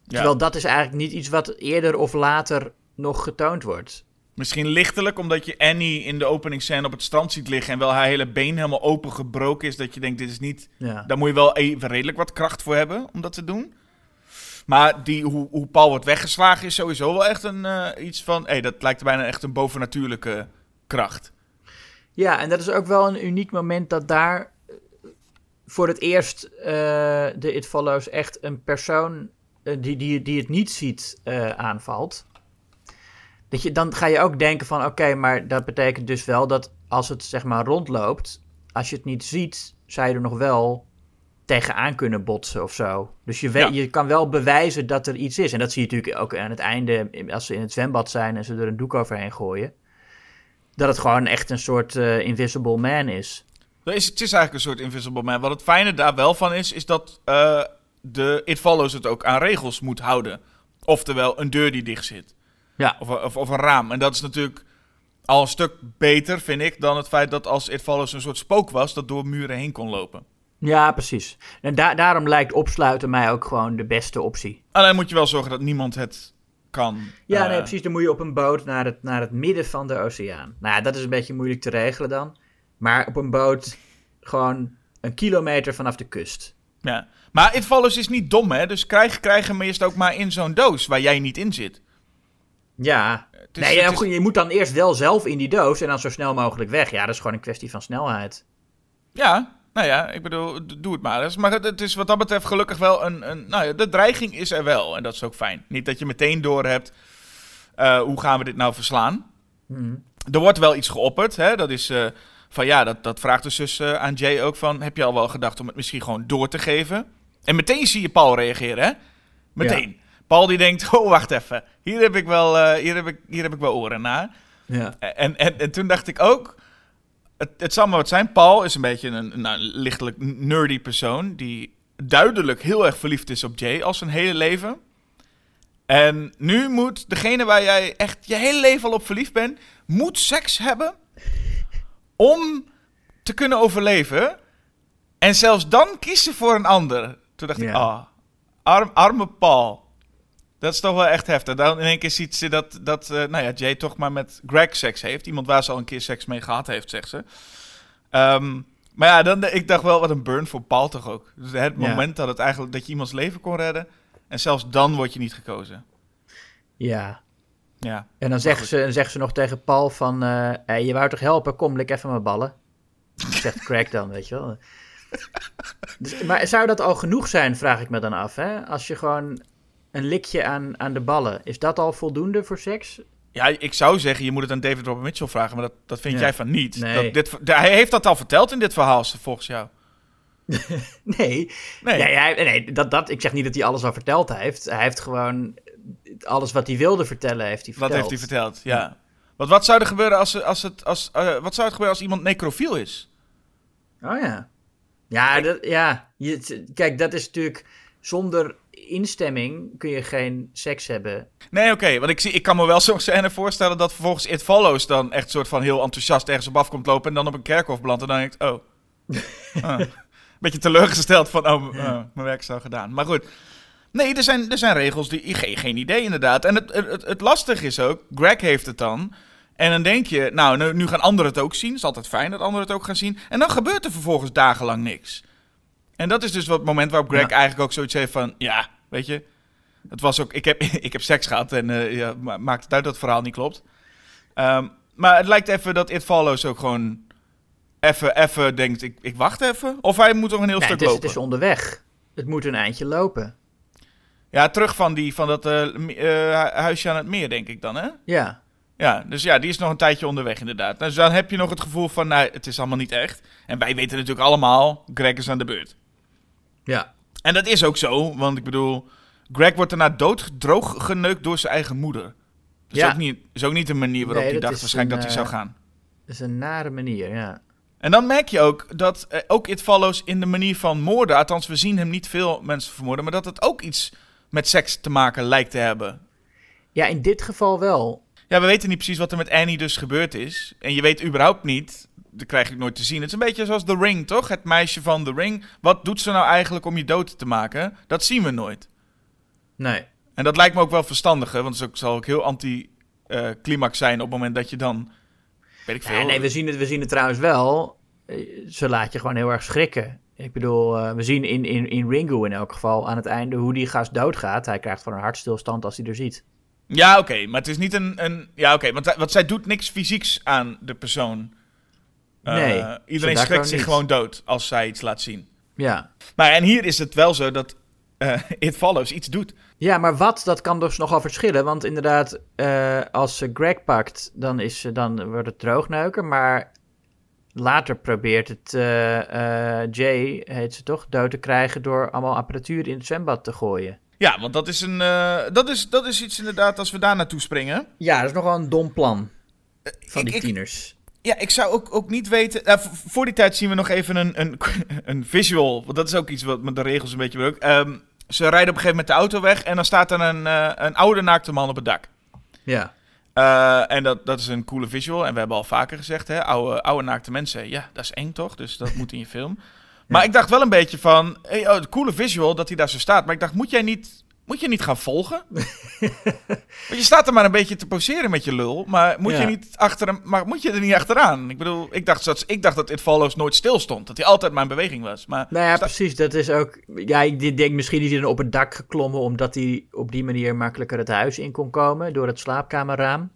ja. Terwijl dat is eigenlijk niet iets wat eerder of later nog getoond wordt. Misschien lichtelijk, omdat je Annie in de openingsscène op het strand ziet liggen en wel haar hele been helemaal opengebroken is, dat je denkt, dit is niet... Ja. Daar moet je wel even redelijk wat kracht voor hebben om dat te doen. Maar die, hoe, hoe Paul wordt weggeslagen is sowieso wel echt een, uh, iets van... Hey, dat lijkt bijna echt een bovennatuurlijke kracht. Ja, en dat is ook wel een uniek moment dat daar voor het eerst uh, de It Follows echt een persoon uh, die, die, die het niet ziet aanvalt. Je, dan ga je ook denken van oké, maar dat betekent dus wel dat als het zeg maar rondloopt, als je het niet ziet, zou je er nog wel tegenaan kunnen botsen of zo. Dus je, weet, je kan wel bewijzen dat er iets is. En dat zie je natuurlijk ook aan het einde, als ze in het zwembad zijn en ze er een doek overheen gooien. Dat het gewoon echt een soort uh, invisible man is. is. Het is eigenlijk een soort invisible man. Wat het fijne daar wel van is, is dat uh, de It Follows het ook aan regels moet houden. Oftewel, een deur die dicht zit. Ja. Of, of, of, een raam. En dat is natuurlijk al een stuk beter, vind ik, dan het feit dat als It Follows een soort spook was, dat door muren heen kon lopen. Ja, precies. En da daarom lijkt opsluiten mij ook gewoon de beste optie. Alleen moet je wel zorgen dat niemand het kan. Ja, uh... nee, precies. Dan moet je op een boot naar het, naar het midden van de oceaan. Nou ja, dat is een beetje moeilijk te regelen dan. Maar op een boot gewoon een kilometer vanaf de kust. Ja, maar It Follows is niet dom, hè? Dus krijg, krijg hem eerst ook maar in zo'n doos waar jij niet in zit. Ja, is, nee, ja, is... je moet dan eerst wel zelf in die doos en dan zo snel mogelijk weg. Ja, dat is gewoon een kwestie van snelheid. Ja, nou ja, ik bedoel, doe het maar eens. Maar het, is wat dat betreft gelukkig wel een, een... Nou ja, de dreiging is er wel en dat is ook fijn. Niet dat je meteen door hebt, uh, hoe gaan we dit nou verslaan? Hmm. Er wordt wel iets geopperd, hè. Dat is uh, van ja, dat, dat vraagt dus, dus uh, aan Jay ook van... Heb je al wel gedacht om het misschien gewoon door te geven? En meteen zie je Paul reageren, hè? Meteen. Ja. Paul die denkt, oh wacht even, hier heb ik wel, uh, hier heb ik, hier heb ik wel oren naar. Ja. En, en, en toen dacht ik ook, het, het zal maar wat zijn. Paul is een beetje een, nou, lichtelijk nerdy persoon die duidelijk heel erg verliefd is op Jay als zijn hele leven. En nu moet degene waar jij echt je hele leven al op verliefd bent, moet seks hebben om te kunnen overleven. En zelfs dan kiezen voor een ander. Toen dacht Ja. ik, ah, arm, arme Paul. Dat is toch wel echt heftig. Dan in één keer ziet ze dat, dat eh, nou ja, Jay toch maar met Greg seks heeft. Iemand waar ze al een keer seks mee gehad heeft, zegt ze. Ehm, maar ja, dan, ik dacht wel, wat een burn voor Paul toch ook. Dus het Ja. moment dat, het eigenlijk, dat je iemands leven kon redden. En zelfs dan word je niet gekozen. Ja. Ja. En dan zeggen ze, dan ze nog tegen Paul van... eh, hey, je wou toch helpen? Kom, lik even mijn ballen. Zegt Craig dan, weet je wel. Dus, maar zou dat al genoeg zijn, vraag ik me dan af. Hè? Als je gewoon een likje aan, aan de ballen... Is dat al voldoende voor seks? Ja, ik zou zeggen, je moet het aan David Robert Mitchell vragen, maar dat, dat vind Ja. jij van niet. Nee. Dat, dit, hij heeft dat al verteld in dit verhaal, volgens jou. Nee, Nee. nee, hij- nee dat, dat, ik zeg niet dat hij alles al verteld heeft. Hij heeft gewoon alles wat hij wilde vertellen, heeft hij verteld. Wat heeft hij verteld, ja. Want wat zou er gebeuren als, als, het, als, uh, wat zou het gebeuren als iemand necrofiel is? Oh ja. Ja, dat, ja. Je, kijk, dat is natuurlijk... Zonder instemming kun je geen seks hebben. Nee, oké. want ik, zie, ik kan me wel zo'n scène voorstellen dat vervolgens It Follows dan echt soort van heel enthousiast ergens op afkomt lopen en dan op een kerkhof belandt en dan denkt, oh. oh. Beetje teleurgesteld van, oh, oh, mijn werk is al gedaan. Maar goed. Nee, er zijn, er zijn regels die... Geen, geen idee inderdaad. En het, het, het lastige is ook, Greg heeft het dan... En dan denk je, nou, nu, nu gaan anderen het ook zien. Het is altijd fijn dat anderen het ook gaan zien. En dan gebeurt er vervolgens dagenlang niks. En dat is dus wat het moment waarop Greg eigenlijk ook zoiets heeft van... Ja, weet je, het was ook... Ik heb, ik heb seks gehad en uh, ja, maakt het uit dat het verhaal niet klopt. Um, maar het lijkt even dat It Follows ook gewoon... Even, even denkt, ik, ik wacht even. Of hij moet nog een heel nee, stuk het is, lopen. Het is onderweg. Het moet een eindje lopen. Ja, terug van, die, van dat uh, uh, huisje aan het meer, denk ik dan, hè? Ja. Ja, dus ja, die is nog een tijdje onderweg inderdaad. Dus dan heb je nog het gevoel van, nou, het is allemaal niet echt. En wij weten natuurlijk allemaal, Greg is aan de beurt. Ja. En dat is ook zo, want ik bedoel, Greg wordt daarna doodgedroog geneukt door zijn eigen moeder. Dat is, Ja. ook, niet, is ook niet de manier waarop Nee, hij dacht waarschijnlijk een, dat hij zou eh, gaan. Dat is een nare manier, ja. En dan merk je ook dat eh, ook It Follows in de manier van moorden, althans we zien hem niet veel mensen vermoorden, maar dat het ook iets met seks te maken lijkt te hebben. Ja, in dit geval wel. Ja, we weten niet precies wat er met Annie dus gebeurd is. En je weet überhaupt niet, dat krijg ik nooit te zien. Het is een beetje zoals The Ring, toch? Het meisje van The Ring. Wat doet ze nou eigenlijk om je dood te maken? Dat zien we nooit. Nee. En dat lijkt me ook wel verstandiger, want het zal ook heel anti-climax zijn op het moment dat je dan... Weet ik veel. Nee, we zien, het, we zien het trouwens wel. Eh, Ze laat je gewoon heel erg schrikken. Ik bedoel, eh, we zien in, in, in Ringo in elk geval aan het einde hoe die gast doodgaat. Hij krijgt gewoon een hartstilstand als hij er ziet. Ja, oké, maar het is niet een... een ja, oké, want, want zij doet niks fysieks aan de persoon. Eh, Nee, iedereen schrikt zich niet. gewoon dood als zij iets laat zien. Ja. Maar en hier is het wel zo dat eh It Follows iets doet. Ja, maar wat, dat kan dus nogal verschillen. Want inderdaad, eh, als ze Greg pakt, dan, is, ze- dan wordt het droogneuken. Maar later probeert het Jay, heet ze toch, dood te krijgen door allemaal apparatuur in het zwembad te gooien. Ja, want dat is, een, dat, is, dat is iets inderdaad als we daar naartoe springen. Ja, dat is nogal een dom plan van ik- die ik- tieners. Ja, ik zou ook, ook niet weten. eh, voor die tijd zien we nog even een, een, een visual. Want dat is ook iets wat met de regels een beetje ook. Ehm, ze rijden op een gegeven moment de auto weg en dan staat er een, eh, een oude naakte man op het dak. Ja. Eh, en dat, dat is een coole visual. En we hebben al vaker gezegd, hè, oude, oude naakte mensen. Ja, dat is eng toch? Dus dat moet in je film. Maar ik dacht wel een beetje van, hey, oh, coole visual dat hij daar zo staat. Maar ik dacht, moet jij niet, moet je niet gaan volgen? Want je staat er maar een beetje te poseren met je lul. Maar moet, je, niet achter hem, maar moet je er niet achteraan? Ik bedoel, ik dacht, dat, ik dacht dat It Follows nooit stil stond. Dat hij altijd maar in beweging was. Maar Nou ja, precies. Dat is ook. Ja, ik denk misschien is hij dan op het dak geklommen. omdat hij op die manier makkelijker het huis in kon komen. door het slaapkamerraam.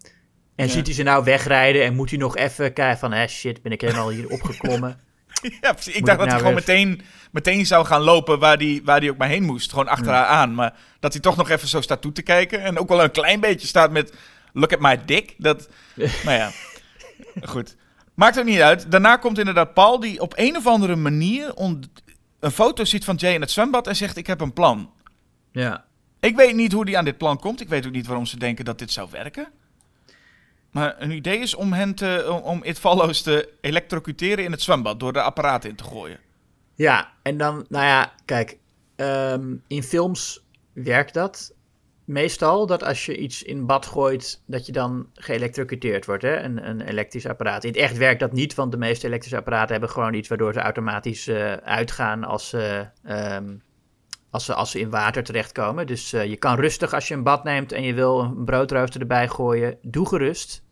En Ja. ziet hij ze nou wegrijden. en moet hij nog even kijken van. Hé, shit, ben ik helemaal hier opgeklommen. ja, precies. Ik dacht dat nou hij gewoon weer- meteen, meteen zou gaan lopen waar hij waar die ook maar heen moest. Gewoon achter Ja. haar aan. Maar dat hij toch nog even zo staat toe te kijken. En ook wel een klein beetje staat met... Look at my dick. Dat, nou ja, goed. Maakt ook niet uit. Daarna komt inderdaad Paul die op een of andere manier... een foto ziet van Jay in het zwembad en zegt... Ik heb een plan. ja. Ik weet niet hoe die aan dit plan komt. Ik weet ook niet waarom ze denken dat dit zou werken. Maar een idee is om hen te, om, It te elektrocuteren in het zwembad door de apparaat in te gooien. Ja, en dan, nou ja, kijk. ehm, in films werkt dat meestal. Dat als je iets in bad gooit. dat je dan geëlectrocuteerd wordt. Hè? Een, een elektrisch apparaat. In het echt werkt dat niet. Want de meeste elektrische apparaten hebben gewoon iets. waardoor ze automatisch eh, uitgaan. als ze. ehm, als ze, als ze in water terechtkomen. Dus eh, je kan rustig als je een bad neemt en je wil een broodrooster erbij gooien. Doe gerust.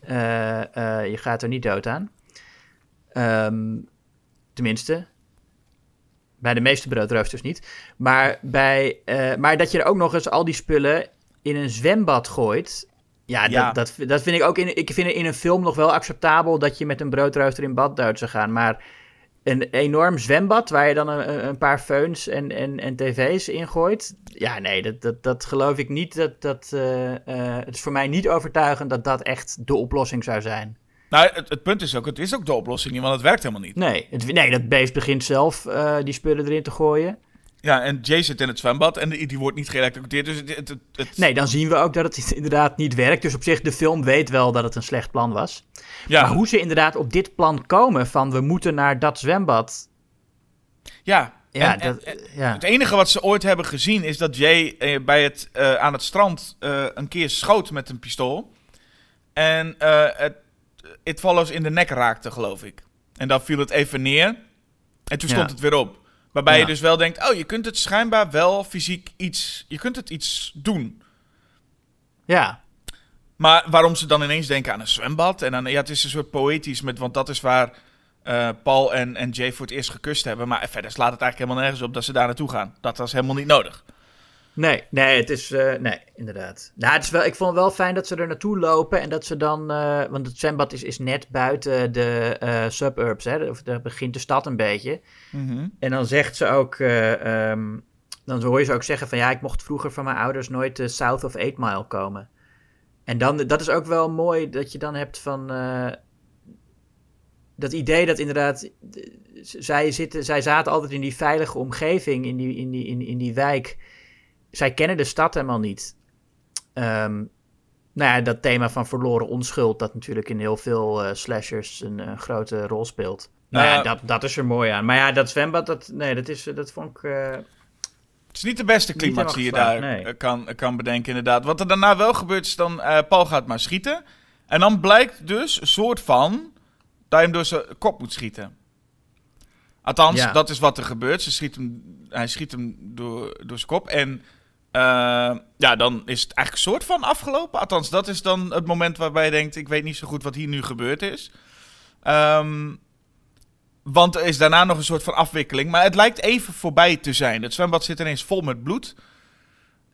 Eh, eh, je gaat er niet dood aan. Ehm, tenminste, bij de meeste broodroosters niet. Maar, bij, maar dat je er ook nog eens al die spullen in een zwembad gooit. Ja, Ja. Dat, dat, dat vind ik ook in, ik vind in een film nog wel acceptabel dat je met een broodrooster in bad dood zou gaan. Maar een enorm zwembad waar je dan een, een paar feuns en, en, en tv's in gooit. Ja, nee, dat, dat, dat geloof ik niet. Dat, dat, eh, eh, het is voor mij niet overtuigend dat dat echt de oplossing zou zijn. Nou, het, het punt is ook, het is ook de oplossing niet, want het werkt helemaal niet. Nee, het, nee dat beest begint zelf eh, die spullen erin te gooien. Ja, en Jay zit in het zwembad en die, die wordt niet geëlectrocuteerd. Dus het, het, het- Nee, dan zien we ook dat het inderdaad niet werkt. Dus op zich, de film weet wel dat het een slecht plan was. ja, Maar hoe ze inderdaad op dit plan komen van we moeten naar dat zwembad. ja. Ja, En- en- dat, en- ja. Het enige wat ze ooit hebben gezien is dat Jay eh, bij het, eh, aan het strand eh, een keer schoot met een pistool. En het It Follows in de nek raakte, geloof ik. En dan viel het even neer. En toen stond het weer op. Waarbij je dus wel denkt, oh, je kunt het schijnbaar wel fysiek iets... Je kunt het iets doen. ja, Maar waarom ze dan ineens denken aan een zwembad? En dan, ja, het is een soort poëtisch, met, want dat is waar eh, Paul en, en Jay voor het eerst gekust hebben. Maar verder slaat het eigenlijk helemaal nergens op dat ze daar naartoe gaan. Dat was helemaal niet nodig. Nee, nee, het is. eh, nee, inderdaad. Nou, het is wel, ik vond het wel fijn dat ze er naartoe lopen en dat ze dan. eh, want het zwembad is, is net buiten de eh, suburbs, hè? Of daar begint de stad een beetje. En dan zegt ze ook. eh, ehm, dan hoor je ze ook zeggen van ja, ik mocht vroeger van mijn ouders nooit de South of 8 Mile komen. En dan, dat is ook wel mooi dat je dan hebt van. dat idee dat inderdaad. Zij, zitten, zij zaten altijd in die veilige omgeving, in die, in die, in, in die wijk zij kennen de stad helemaal niet. Ehm, nou ja, dat thema van verloren onschuld, dat natuurlijk in heel veel eh, slashers een, eh, grote rol speelt. Nou ja, Nou, dat, dat is er mooi aan. Maar ja, dat zwembad, dat, nee, dat, is, dat vond ik... eh, Het is niet de beste climax die je daar nee. eh, kan, kan bedenken, inderdaad. Wat er daarna wel gebeurt, is dan eh, Paul gaat maar schieten. En dan blijkt dus een soort van dat je hem door zijn kop moet schieten. Althans, Ja. dat is wat er gebeurt. Ze schiet hem, hij schiet hem door, door zijn kop. En eh, ja, dan is het eigenlijk soort van afgelopen. Althans, dat is dan het moment waarbij je denkt... ik weet niet zo goed wat hier nu gebeurd is. Ehm, want er is daarna nog een soort van afwikkeling. Maar het lijkt even voorbij te zijn. Het zwembad zit ineens vol met bloed.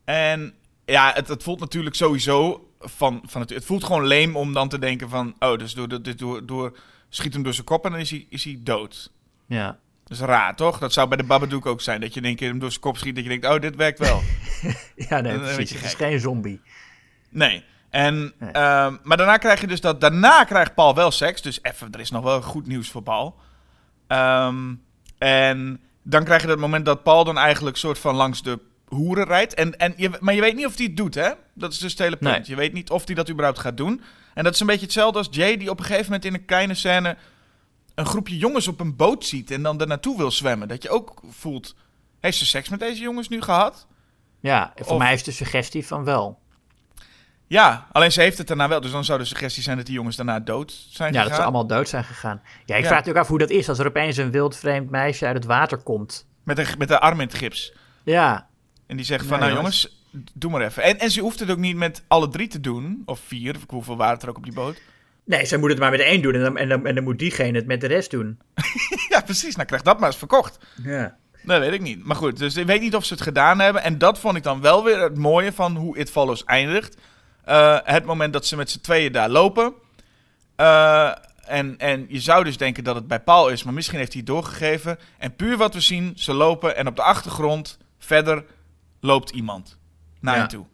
En ja, het, het voelt natuurlijk sowieso van, van het, het voelt gewoon leem om dan te denken van... Oh, dus door, door, door, door schiet hem door zijn kop en dan is hij, is hij dood. ja. Dat is raar, toch? Dat zou bij de Babadook ook zijn. Dat je in één keer hem door zijn kop schiet. Dat je denkt, oh, dit werkt wel. ja, nee, Een precies. Het is geen zombie. Nee. En, Nee. ehm, maar daarna krijg je dus dat... Daarna krijgt Paul wel seks. Dus even, er is nog wel goed nieuws voor Paul. Ehm, en dan krijg je dat moment dat Paul dan eigenlijk soort van langs de hoeren rijdt. En, en je, maar je weet niet of hij het doet, hè? Dat is dus het hele punt. Nee. Je weet niet of hij dat überhaupt gaat doen. En dat is een beetje hetzelfde als Jay, die op een gegeven moment in een kleine scène... een groepje jongens op een boot ziet en dan er naartoe wil zwemmen. Dat je ook voelt... Heeft ze seks met deze jongens nu gehad? Ja, voor Of- mij is de suggestie van wel. Ja, alleen ze heeft het daarna wel. Dus dan zou de suggestie zijn dat die jongens daarna dood zijn Ja, gegaan. dat ze allemaal dood zijn gegaan. Ja, ik Ja. vraag natuurlijk af hoe dat is als er opeens een wild vreemd meisje uit het water komt. Met, de, met de arm in het gips. Ja, En die zegt Ja, van, nou jongens. jongens, doe maar even. En, en ze hoeft het ook niet met alle drie te doen. Of vier, of hoeveel waren het er ook op die boot. Nee, zij moet het maar met één doen en dan, en dan, en dan moet diegene het met de rest doen. ja, precies. Nou, krijg dat maar eens verkocht. Ja. Dat weet ik niet. Maar goed, dus ik weet niet of ze het gedaan hebben. En dat vond ik dan wel weer het mooie van hoe It Follows eindigt. Eh, het moment dat ze met z'n tweeën daar lopen. Eh, en, en je zou dus denken dat het bij Paul is, maar misschien heeft hij het doorgegeven. En puur wat we zien, ze lopen en op de achtergrond verder loopt iemand naar Ja. je toe.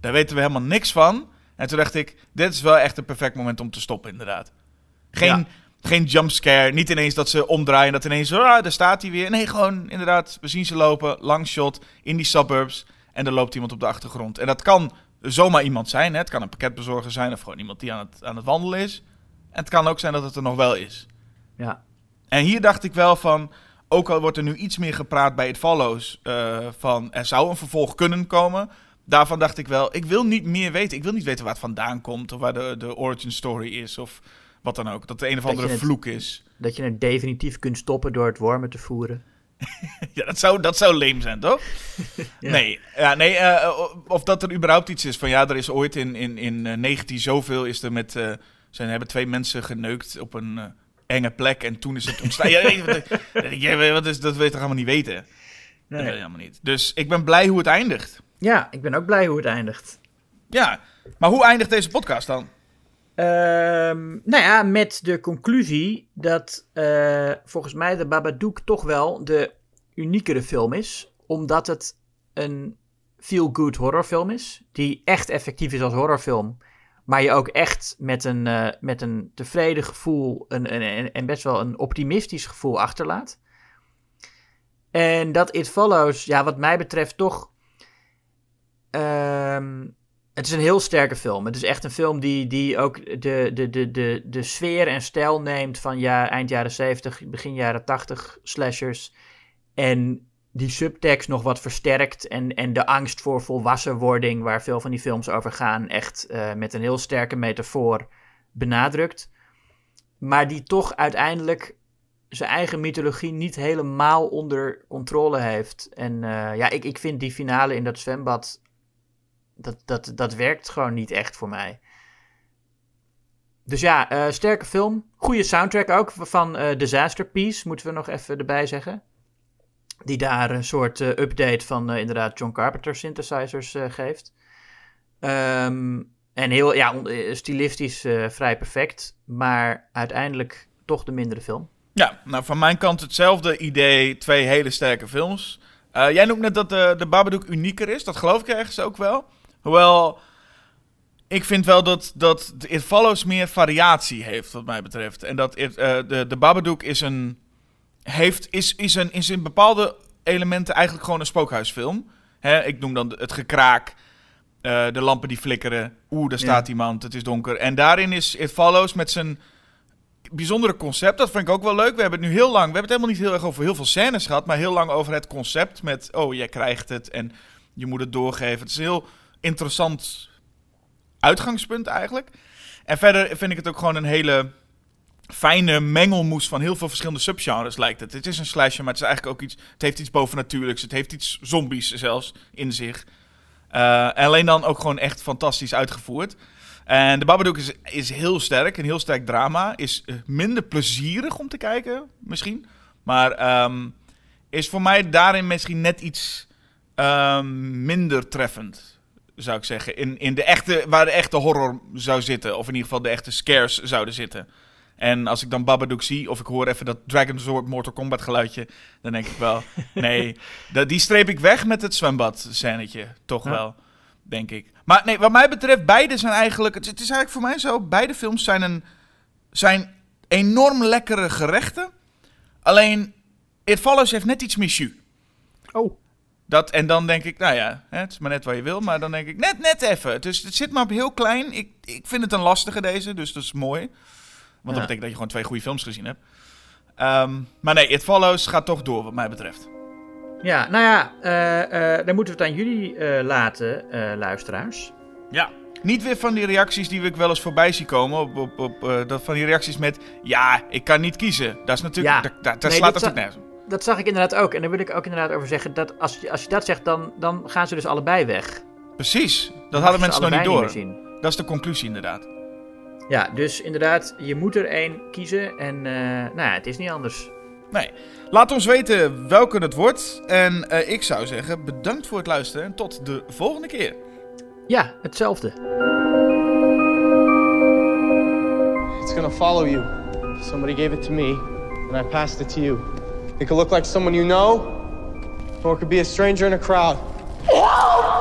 Daar weten we helemaal niks van. En toen dacht ik, dit is wel echt een perfect moment om te stoppen, inderdaad. Geen, Ja. geen jumpscare, niet ineens dat ze omdraaien en dat ineens, ah, daar staat hij weer. Nee, gewoon inderdaad, we zien ze lopen, lang shot, in die suburbs. En er loopt iemand op de achtergrond. En dat kan zomaar iemand zijn, hè. het kan een pakketbezorger zijn of gewoon iemand die aan het, aan het wandelen is. En het kan ook zijn dat het er nog wel is. Ja. En hier dacht ik wel van, ook al wordt er nu iets meer gepraat bij It Follows, eh, van er zou een vervolg kunnen komen. Daarvan dacht ik wel, ik wil niet meer weten. Ik wil niet weten waar het vandaan komt, of waar de, de origin story is, of wat dan ook. Dat het een of andere het- vloek is. Dat je het definitief kunt stoppen door het wormen te voeren. Ja, dat zou, dat zou leem zijn, toch? Ja. Nee, ja, nee eh, of dat er überhaupt iets is van ja, er is ooit in, in, in eh, 19 zoveel is er met, eh, zijn, hebben twee mensen geneukt op een eh, enge plek en toen is het ontstaan. ja, nee, wat, ja, wat is, dat wil je toch helemaal niet weten? Dat wil je helemaal niet. Dus ik ben blij hoe het eindigt. Ja, ik ben ook blij hoe het eindigt. Ja, maar hoe eindigt deze podcast dan? Ehm, nou ja, met de conclusie dat eh, volgens mij de Babadook toch wel de uniekere film is. Omdat het een feel-good horrorfilm is. Die echt effectief is als horrorfilm. Maar je ook echt met een, eh, met een tevreden gevoel een, een, een- en best wel een optimistisch gevoel achterlaat. En dat It Follows, ja, wat mij betreft toch. Ehm, het is een heel sterke film. Het is echt een film die, die ook de, de, de, de, de sfeer en stijl neemt van ja, eind jaren 70, begin jaren 80 slashers. En die subtekst nog wat versterkt. En, en de angst voor volwassenwording, waar veel van die films over gaan, echt uh, met een heel sterke metafoor benadrukt. Maar die toch uiteindelijk zijn eigen mythologie niet helemaal onder controle heeft. En uh, ja, ik, ik vind die finale in dat zwembad. Dat, dat, dat werkt gewoon niet echt voor mij. Dus ja, uh, sterke film. Goede soundtrack ook van uh, Disaster Piece, moeten we nog even erbij zeggen. Die daar een soort update van inderdaad John Carpenter synthesizers geeft. Um, en heel, ja, stilistisch vrij perfect. Maar uiteindelijk toch de mindere film. Ja, nou van mijn kant hetzelfde idee. Twee hele sterke films. Jij noemt net dat de, de Babadook unieker is. Dat geloof ik ergens ook wel. Hoewel, ik vind wel dat, dat It Follows meer variatie heeft, wat mij betreft. En dat it, uh, de, de Babadook is een, heeft, is, is, een, is in bepaalde elementen eigenlijk gewoon een spookhuisfilm. Hè, ik noem dan het gekraak, uh, de lampen die flikkeren. Oeh, daar staat ja. iemand, het is donker. En daarin is It Follows met zijn bijzondere concept. Dat vind ik ook wel leuk. We hebben het nu heel lang. We hebben het helemaal niet heel erg over heel veel scènes gehad. Maar heel lang over het concept. Met. Oh, jij krijgt het. En je moet het doorgeven. Het is heel interessant uitgangspunt eigenlijk. En verder vind ik het ook gewoon een hele fijne mengelmoes van heel veel verschillende subgenres lijkt het. Het is een slasher, maar het is eigenlijk ook iets. Het heeft iets bovennatuurlijks. Het heeft iets zombies zelfs in zich. Uh, alleen dan ook gewoon echt fantastisch uitgevoerd. En de Babadook is, is heel sterk, een heel sterk drama. Is eh, minder plezierig om te kijken, misschien. Maar um, is voor mij daarin misschien net iets um, minder treffend, zou ik zeggen. In, in de echte, waar de echte horror zou zitten. Of in ieder geval de echte scares zouden zitten. En als ik dan Babadook zie, of ik hoor even dat Dragon's Sword Mortal Kombat geluidje, dan denk ik wel, nee, dat, die streep ik weg met het zwembad scènetje, toch ja. wel denk ik. Maar nee, wat mij betreft, beide zijn eigenlijk. Het, het, is eigenlijk voor mij zo. Beide films zijn, een, zijn enorm lekkere gerechten. Alleen, It Follows heeft net iets meer jus. Oh. Dat, en dan denk ik, nou ja, het is maar net wat je wil. Maar dan denk ik, net, net even. Dus het zit maar op heel klein. Ik, ik vind het een lastige deze, dus dat is mooi. Want ja. dat betekent dat je gewoon twee goede films gezien hebt. Um, maar nee, It Follows gaat toch door, wat mij betreft. Ja, nou ja, uh, uh, dan moeten we het aan jullie uh, laten, luisteraars. Ja, niet weer van die reacties die ik wel eens voorbij zie komen. Op, op, op, dat van die reacties met, ja, ik kan niet kiezen. Dat is natuurlijk, ja. nee, slaat dat natuurlijk nergens Dat zag ik inderdaad ook. En daar wil ik ook inderdaad over zeggen, dat als, je, als je dat zegt, dan, dan gaan ze dus allebei weg. Precies, dat hadden mensen nog niet door. Niet dat is de conclusie inderdaad. Ja, dus inderdaad, je moet er één kiezen. En nou ja, het is niet anders. Nee. Laat ons weten welke het wordt. En uh, ik zou zeggen, bedankt voor het luisteren en tot de volgende keer. Ja, hetzelfde. It's gonna follow you. Somebody gave it to me, and I passed it to you. It could look like someone you know, or it could be a stranger in a crowd. Help!